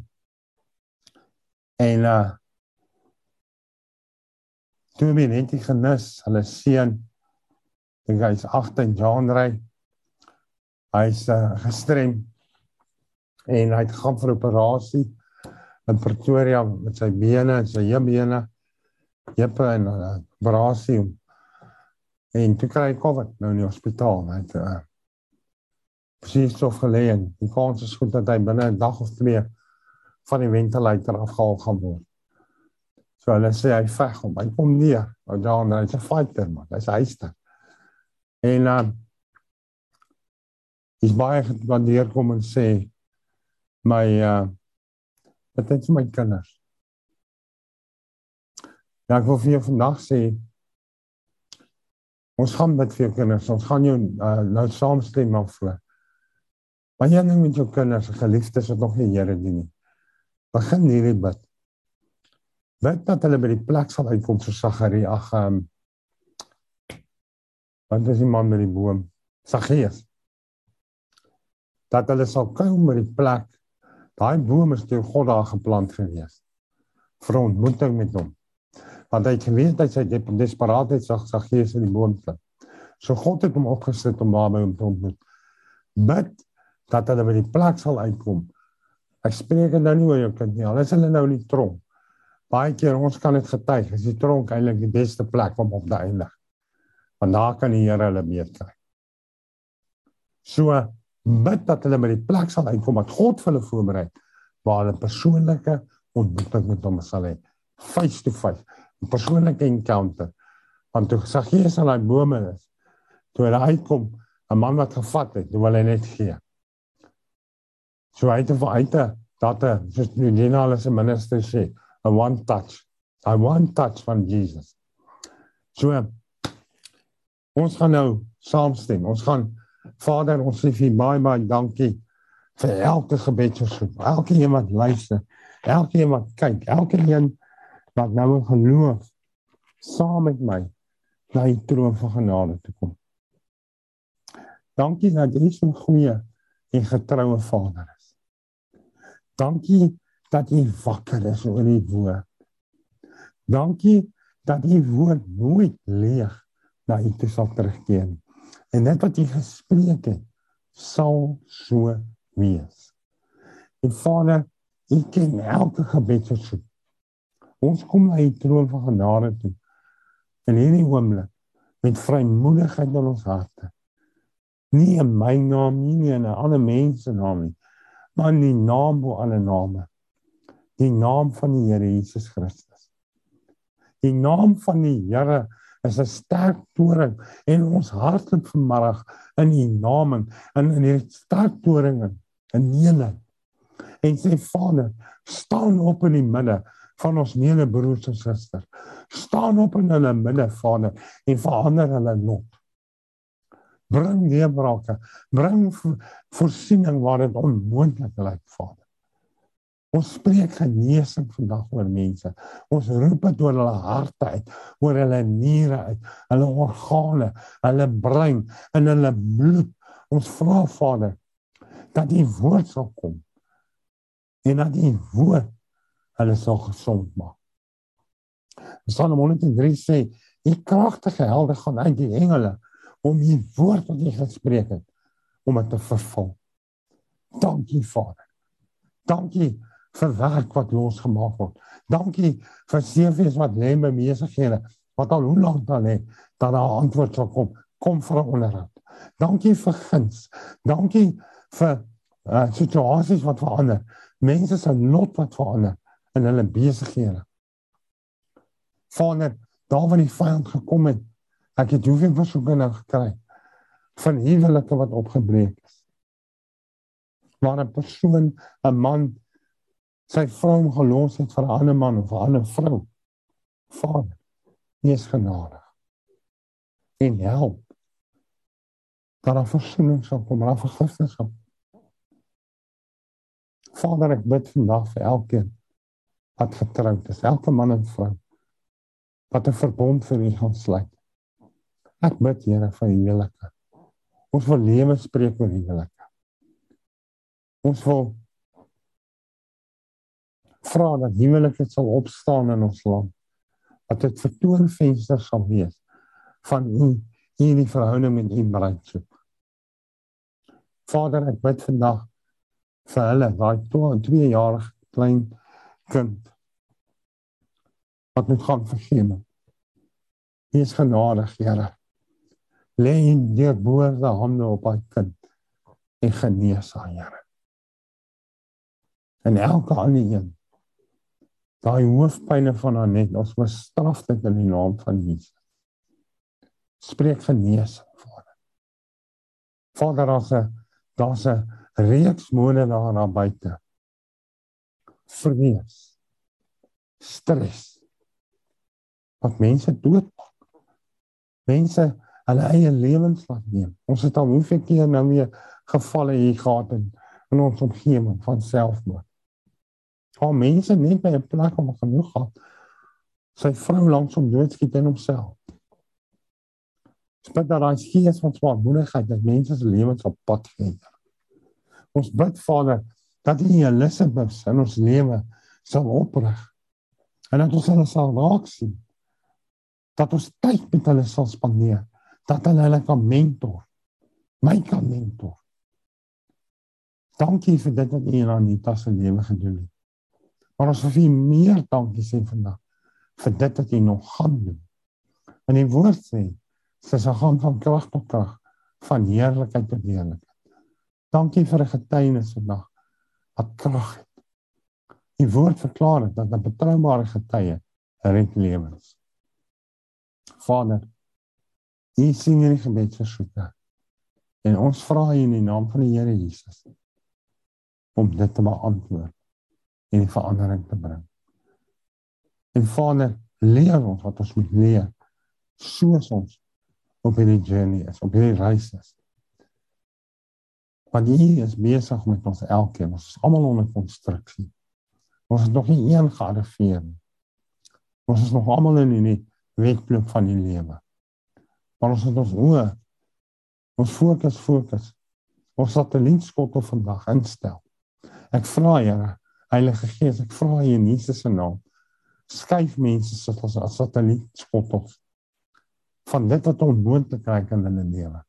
En uh Toe my net die genis, hulle seun dink hy's 18 jaar ry. Hy's uh, gestrem en hy het gaan vir operasie in Pretoria met sy bene en sy heupbene Jeppe en uh, Brasie en toe kry hy COVID nou in die hospitaal met uh, presies so gelê en die kans is goed dat hy binne 'n dag of twee van die ventilator afgehaal gaan word. So hulle sê hy veg hom. Hy kom neer. Nou dan hy's 'n fighter man. Hy's hyster. En uh is baie gewaardeer kom en sê my uh wat het my kinders. Ja, ek wil vir jou vandag sê ons gaan met vir kinders. Ons gaan jou uh, nou saamstem af vir. Maar jy ding met jou kinders, geliefdes wat nog nie Here dien nie. Begin hierdie bid. Bid dat hulle by die plek sal uitkom so Sagarie. Ag um, Want dis die man met die boom. Saggeus dat hulle sal kom by die plek. Daai boom is deur God daar geplant gewees. vir ontmoeting met hom. Want hy het geweet dat sy desperaatheid sag sag gees in die boom klim. So God het hom opgesit om daar by hom te ontmoet. Bid dat hulle by die plek sal uitkom. Ek spreek nou nie oor jou kind nie. Hulle is hulle nou in die tronk. Baie keer ons kan dit getuig, is die tronk eintlik die beste plek om op te eindig. Want daar kan die Here hulle beet kry. So bid dat hulle by die plek sal uitkom wat God vir hulle voorberei waar hulle persoonlike ontmoeting met hom sal hê face to face persoonlike encounter. Want toe sê Jesus aan daai bome is toe hulle uitkom 'n man wat gevat het toe hulle net gee. So hy het uite dat hy soos die Nina se minister sê a one touch a one touch van Jesus. So ons gaan nou saamstem. Ons gaan Vader, ons sê vir baie baie dankie vir elke gebedsversoek. Elke een wat luister, elke een wat kyk, elke een wat nou in geloof saam met my na die troon van genade toe kom. Dankie dat U so goeie en getroue Vader is. Dankie dat U wakker is oor die woord. Dankie dat U woord nooit leeg na U toe sal terugkeer. En net wat jy gespreek het, sal so wees. En Vader, U ken elke gebed wat so. Ons kom na U troon van genade toe. In hierdie oomblik met vrymoedigheid in ons harte. Nie in my naam nie, nie in 'n ander mens se naam nie, maar in die naam bo alle name. Die naam van die Here Jesus Christus. Die naam van die Here is 'n sterk toring en ons hartlik vanmiddag in u naam en in in hierdie sterk toring in eenheid. En sê Vader, staan op in die midde van ons medebroers en susters. Staan op in hulle midde, Vader, en verander hulle lot. Bring neerbrake, bring voorsiening waar dit onmoontlik lyk, Vader. Ons spreek genesing vandag oor mense. Ons roep dit oor hulle harte uit, oor hulle niere uit, hulle organe, hulle brein en hulle bloed. Ons vra Vader dat U woord sal kom en dat U woord hulle sal gesond maak. Psalm 103 sê: "U kragtige helde gaan uit die engele om U woord wat U gespreek het om dit te vervul." Dankie Vader. Dankie vir werk wat losgemaak word. Dankie vir seëns wat lê by besighede wat al hoe lank dan lê dat daar antwoord sal kom. Kom vir onderhoud. Dankie vir guns. Dankie vir uh, situasies wat verander. Mense se lot wat verander in hulle besighede. Vader, daar waar die vyand gekom het, ek het hoeveel versoeke nou gekry van huwelike wat opgebreek is. Maar 'n persoon, 'n man sy vrou gelos het vir 'n ander man of 'n ander vrou. Vader, wees genadig. En help. Dat daar versoening sal kom, dat vergifnis sal. Vader, ek bid vandag vir elkeen wat getroud is, elke man en vrou wat 'n verbond vir U gaan sluit. Ek bid Here vir huwelike. Ons wil lewe spreek oor huwelike. Ons wil vra dat huwelik sal opstaan in ons land. Dat dit vertoonvensters sal wees van u in die verhouding met u bruidsoek. Vader, ek bid vandag vir hulle, daai 2-jarige klein kind wat moet gaan vergewe. Wees genadig, Here. Lê in die woorde hande op haar kind en genees haar, Here. En elke ander een. Daai hoofpynne van haar net, ons bestraf dit in die naam van Jesus. Spreek genesing, Vader. Vader, daar's 'n daar's 'n reeks mode daar na buite. Vrees. Stres. Wat mense doodmaak. Mense hulle eie lewens laat neem. Ons het al hoeveel keer nou weer gevalle hier gehad in, in ons omgewing van selfmoord. Al mense net by 'n plek om genoeg gehad. Sy vrou langs hom doodskiet in homself. Spreek dat daai gees van swaarmoedigheid dat mense se lewens op pad gee. Ons bid Vader dat U Elisabeth in ons lewe sal oprig. En dat ons hulle sal raak sien. Dat ons tyd met hulle sal spandeer. Dat hulle hulle kan mentor. My kan mentor. Dankie vir dit wat U in Anita se lewe gedoen het. Maar ons wil meer dankie sê vandag vir dit wat U nog gaan doen. In die woord sê sy sal gaan van krag tot krag, van heerlikheid tot heerlikheid. Dankie vir 'n getuienis vandag wat krag het. Die woord verklaar dat 'n betroubare getuie red lewens. Vader, U sien hierdie gebedsversoeke. En ons vra in die naam van die Here Jesus om dit te beantwoord en die verandering te bring. En Vader, leer ons wat ons moet leer soos ons op hierdie journey is, op hierdie reis is. Want hier is besig met ons elkeen, ons is almal onder konstruksie. Ons het nog nie een nie. Ons is nog almal in die wetloop van die lewe. Maar ons het ons oë ons fokus fokus. Ons satellietskot op vandag instel. Ek vra Here, Heilige Gees, ek vra U in Jesus se naam. Skuif mense soos as satellietskot op van dit wat onmoontlik raak in hulle lewe.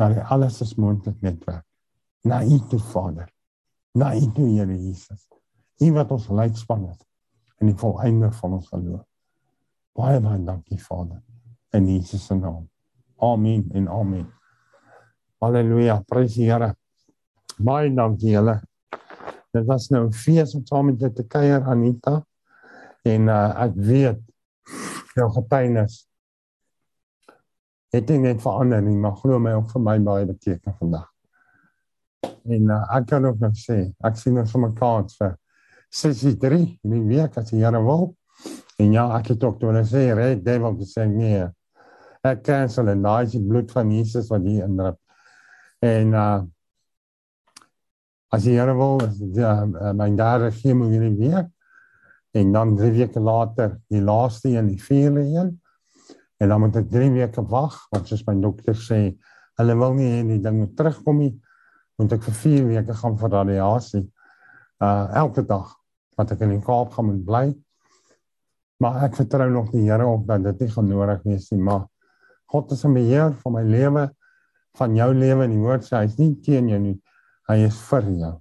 Die alles is moontlik netwerk. Na U toe Vader. Na U toe Here Jesus. U wat ons leidspan het in die volëinde van ons geloof. Baie baie dankie Vader in Jesus se naam. Amen en amen. Halleluja. Prys die Here. Baie dankie julle. Dit was nou 'n fees om saam met julle te kuier Anita. En uh, ek weet jou getuienis het net verander nie, maar glo my ook vir my baie beteken vandag. En uh, ek kan ook nog sê, ek sien ons sommer kans vir 63 in die week as die Here wil. En ja, ek het ook toe hulle sê, "Red devil say nee." Ek cancel en daai is die bloed van Jesus wat hier indrup. En uh as die Here wil, ja, uh, my derde gee my in die week. En dan drie weke later, die laaste een, die vierde een. En dan moet ek 3 weke wag want soos my dokter sê, hulle wil nie hê die ding moet terugkom nie. Moet ek vir 4 weke gaan vir radiasie. Uh elke dag wat ek in die Kaap gaan moet bly. Maar ek vertrou nog die Here op dat dit nie gaan nodig wees nie, maar God is in beheer van my lewe, van jou lewe en die woord sê hy is nie teen jou nie. Hy is vir jou.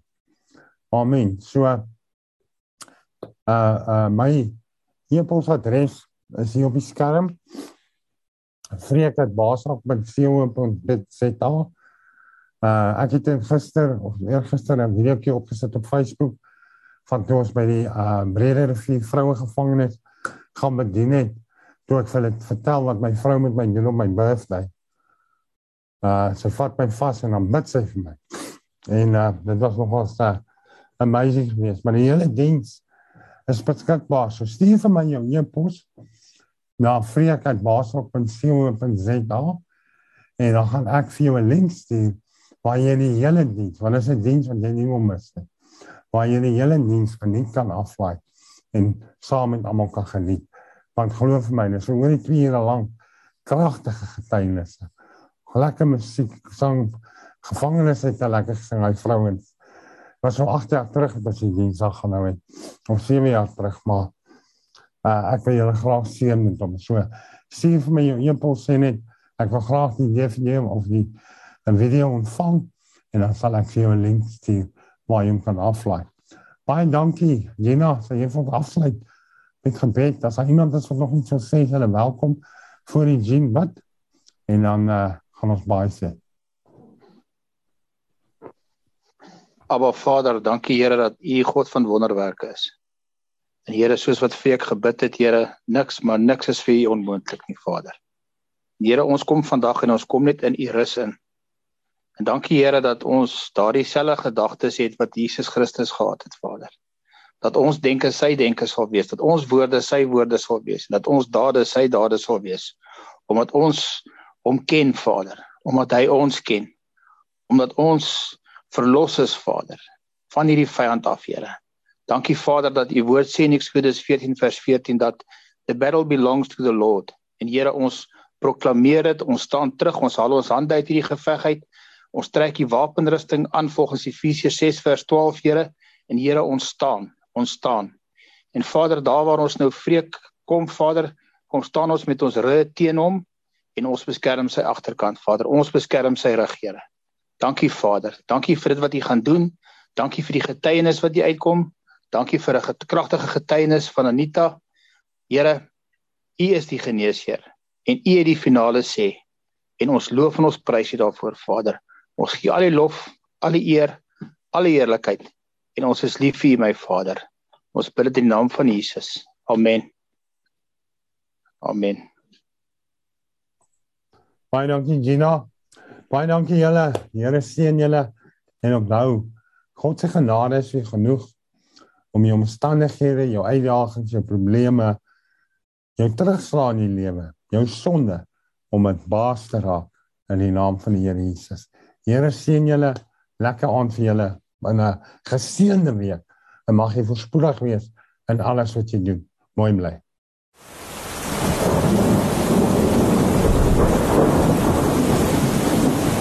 Amen. So uh uh my e-posadres is hier op die skerm vreek dat baasrak met co.za. Uh ek het gister of eergister 'n videoetjie opgesit op Facebook van toe ons by die uh Brede Rivier vroue gevangenis gaan bedien het. Toe ek vir hulle vertel wat my vrou met my doen op my birthday. Uh sy vat my vas en dan bid sy vir my. En uh dit was nogal sta amazing geweest, maar die hele diens is beskikbaar. So stuur vir my jou e-pos na freek@basel.co.za en dan gaan ek vir jou 'n link stuur waar jy die hele diens, want dit is 'n diens wat jy nie moet mis nie. Waar jy die hele diens geniet kan aflaai en saam met almal kan geniet. Want glo vir my, dis oor die 2 ure lank kragtige getuienisse. Lekker musiek, sang, gevangenes het 'n lekker gesing, hy vrouens. Was so 8 jaar terug wat sy diens gaan nou het. Of 7 jaar terug, maar uh, ek wil julle graag seën met hom. So sien vir my jou e-pos sê net ek wil graag die DVD of die 'n video ontvang en dan sal ek vir jou 'n link stuur waar jy hom kan aflaai. Baie dankie Jena, vir jy vir afsluit met gebed. As daar iemand is wat nog iets wil sê, is hulle welkom voor die Jean bid. En dan uh, gaan ons baie sê. Aba Vader, dankie Here dat U God van wonderwerke is. En Here, soos wat Freek gebid het, Here, niks maar niks is vir U onmoontlik nie, Vader. Here, ons kom vandag en ons kom net in U rus in. En dankie Here dat ons daardie selfde gedagtes het wat Jesus Christus gehad het, Vader dat ons denke sy denke sal wees, dat ons woorde sy woorde sal wees en dat ons dade sy dade sal wees. Omdat ons hom ken, Vader, omdat hy ons ken. Omdat ons verlos is, Vader, van hierdie vyand af, Here. Dankie Vader dat u woord sê in Eksodus 14 vers 14 dat the battle belongs to the Lord. En Here, ons proklameer dit, ons staan terug, ons haal ons hande uit hierdie geveg uit. Ons trek die wapenrusting aan volgens Efesiërs 6 vers 12, Here. En Here, ons staan ons staan. En Vader, daar waar ons nou vreek kom, Vader, kom staan ons met ons rug teen hom en ons beskerm sy agterkant, Vader. Ons beskerm sy rug, Here. Dankie, Vader. Dankie vir dit wat U gaan doen. Dankie vir die getuienis wat U uitkom. Dankie vir 'n kragtige getuienis van Anita. Here, U is die geneesheer en U het die finale sê. En ons loof en ons prys U daarvoor, Vader. Ons gee al die lof, al die eer, al die heerlikheid en ons is lief vir U my Vader. Ons bid dit in die naam van Jesus. Amen. Amen. Baie dankie Gina. Baie dankie julle. Here seën julle en onthou God se genade is vir genoeg om jou omstandighede, jou uitdagings, jou probleme, jou terugslag in die lewe, jou sonde om dit baas te raak in die naam van die Here Jesus. Here seën julle. Lekker aand vir julle in 'n geseënde week en mag jy voorspoedig wees in alles wat jy doen. Mooi bly.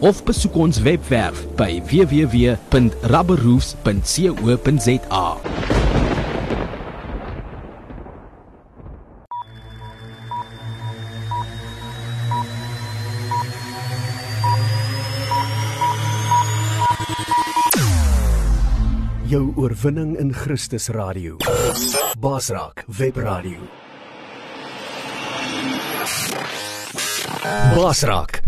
of besoek ons webwerf by www.rubberroofs.co.za. Jou oorwinning in Christus Radio. Basraak Webradio. Basraak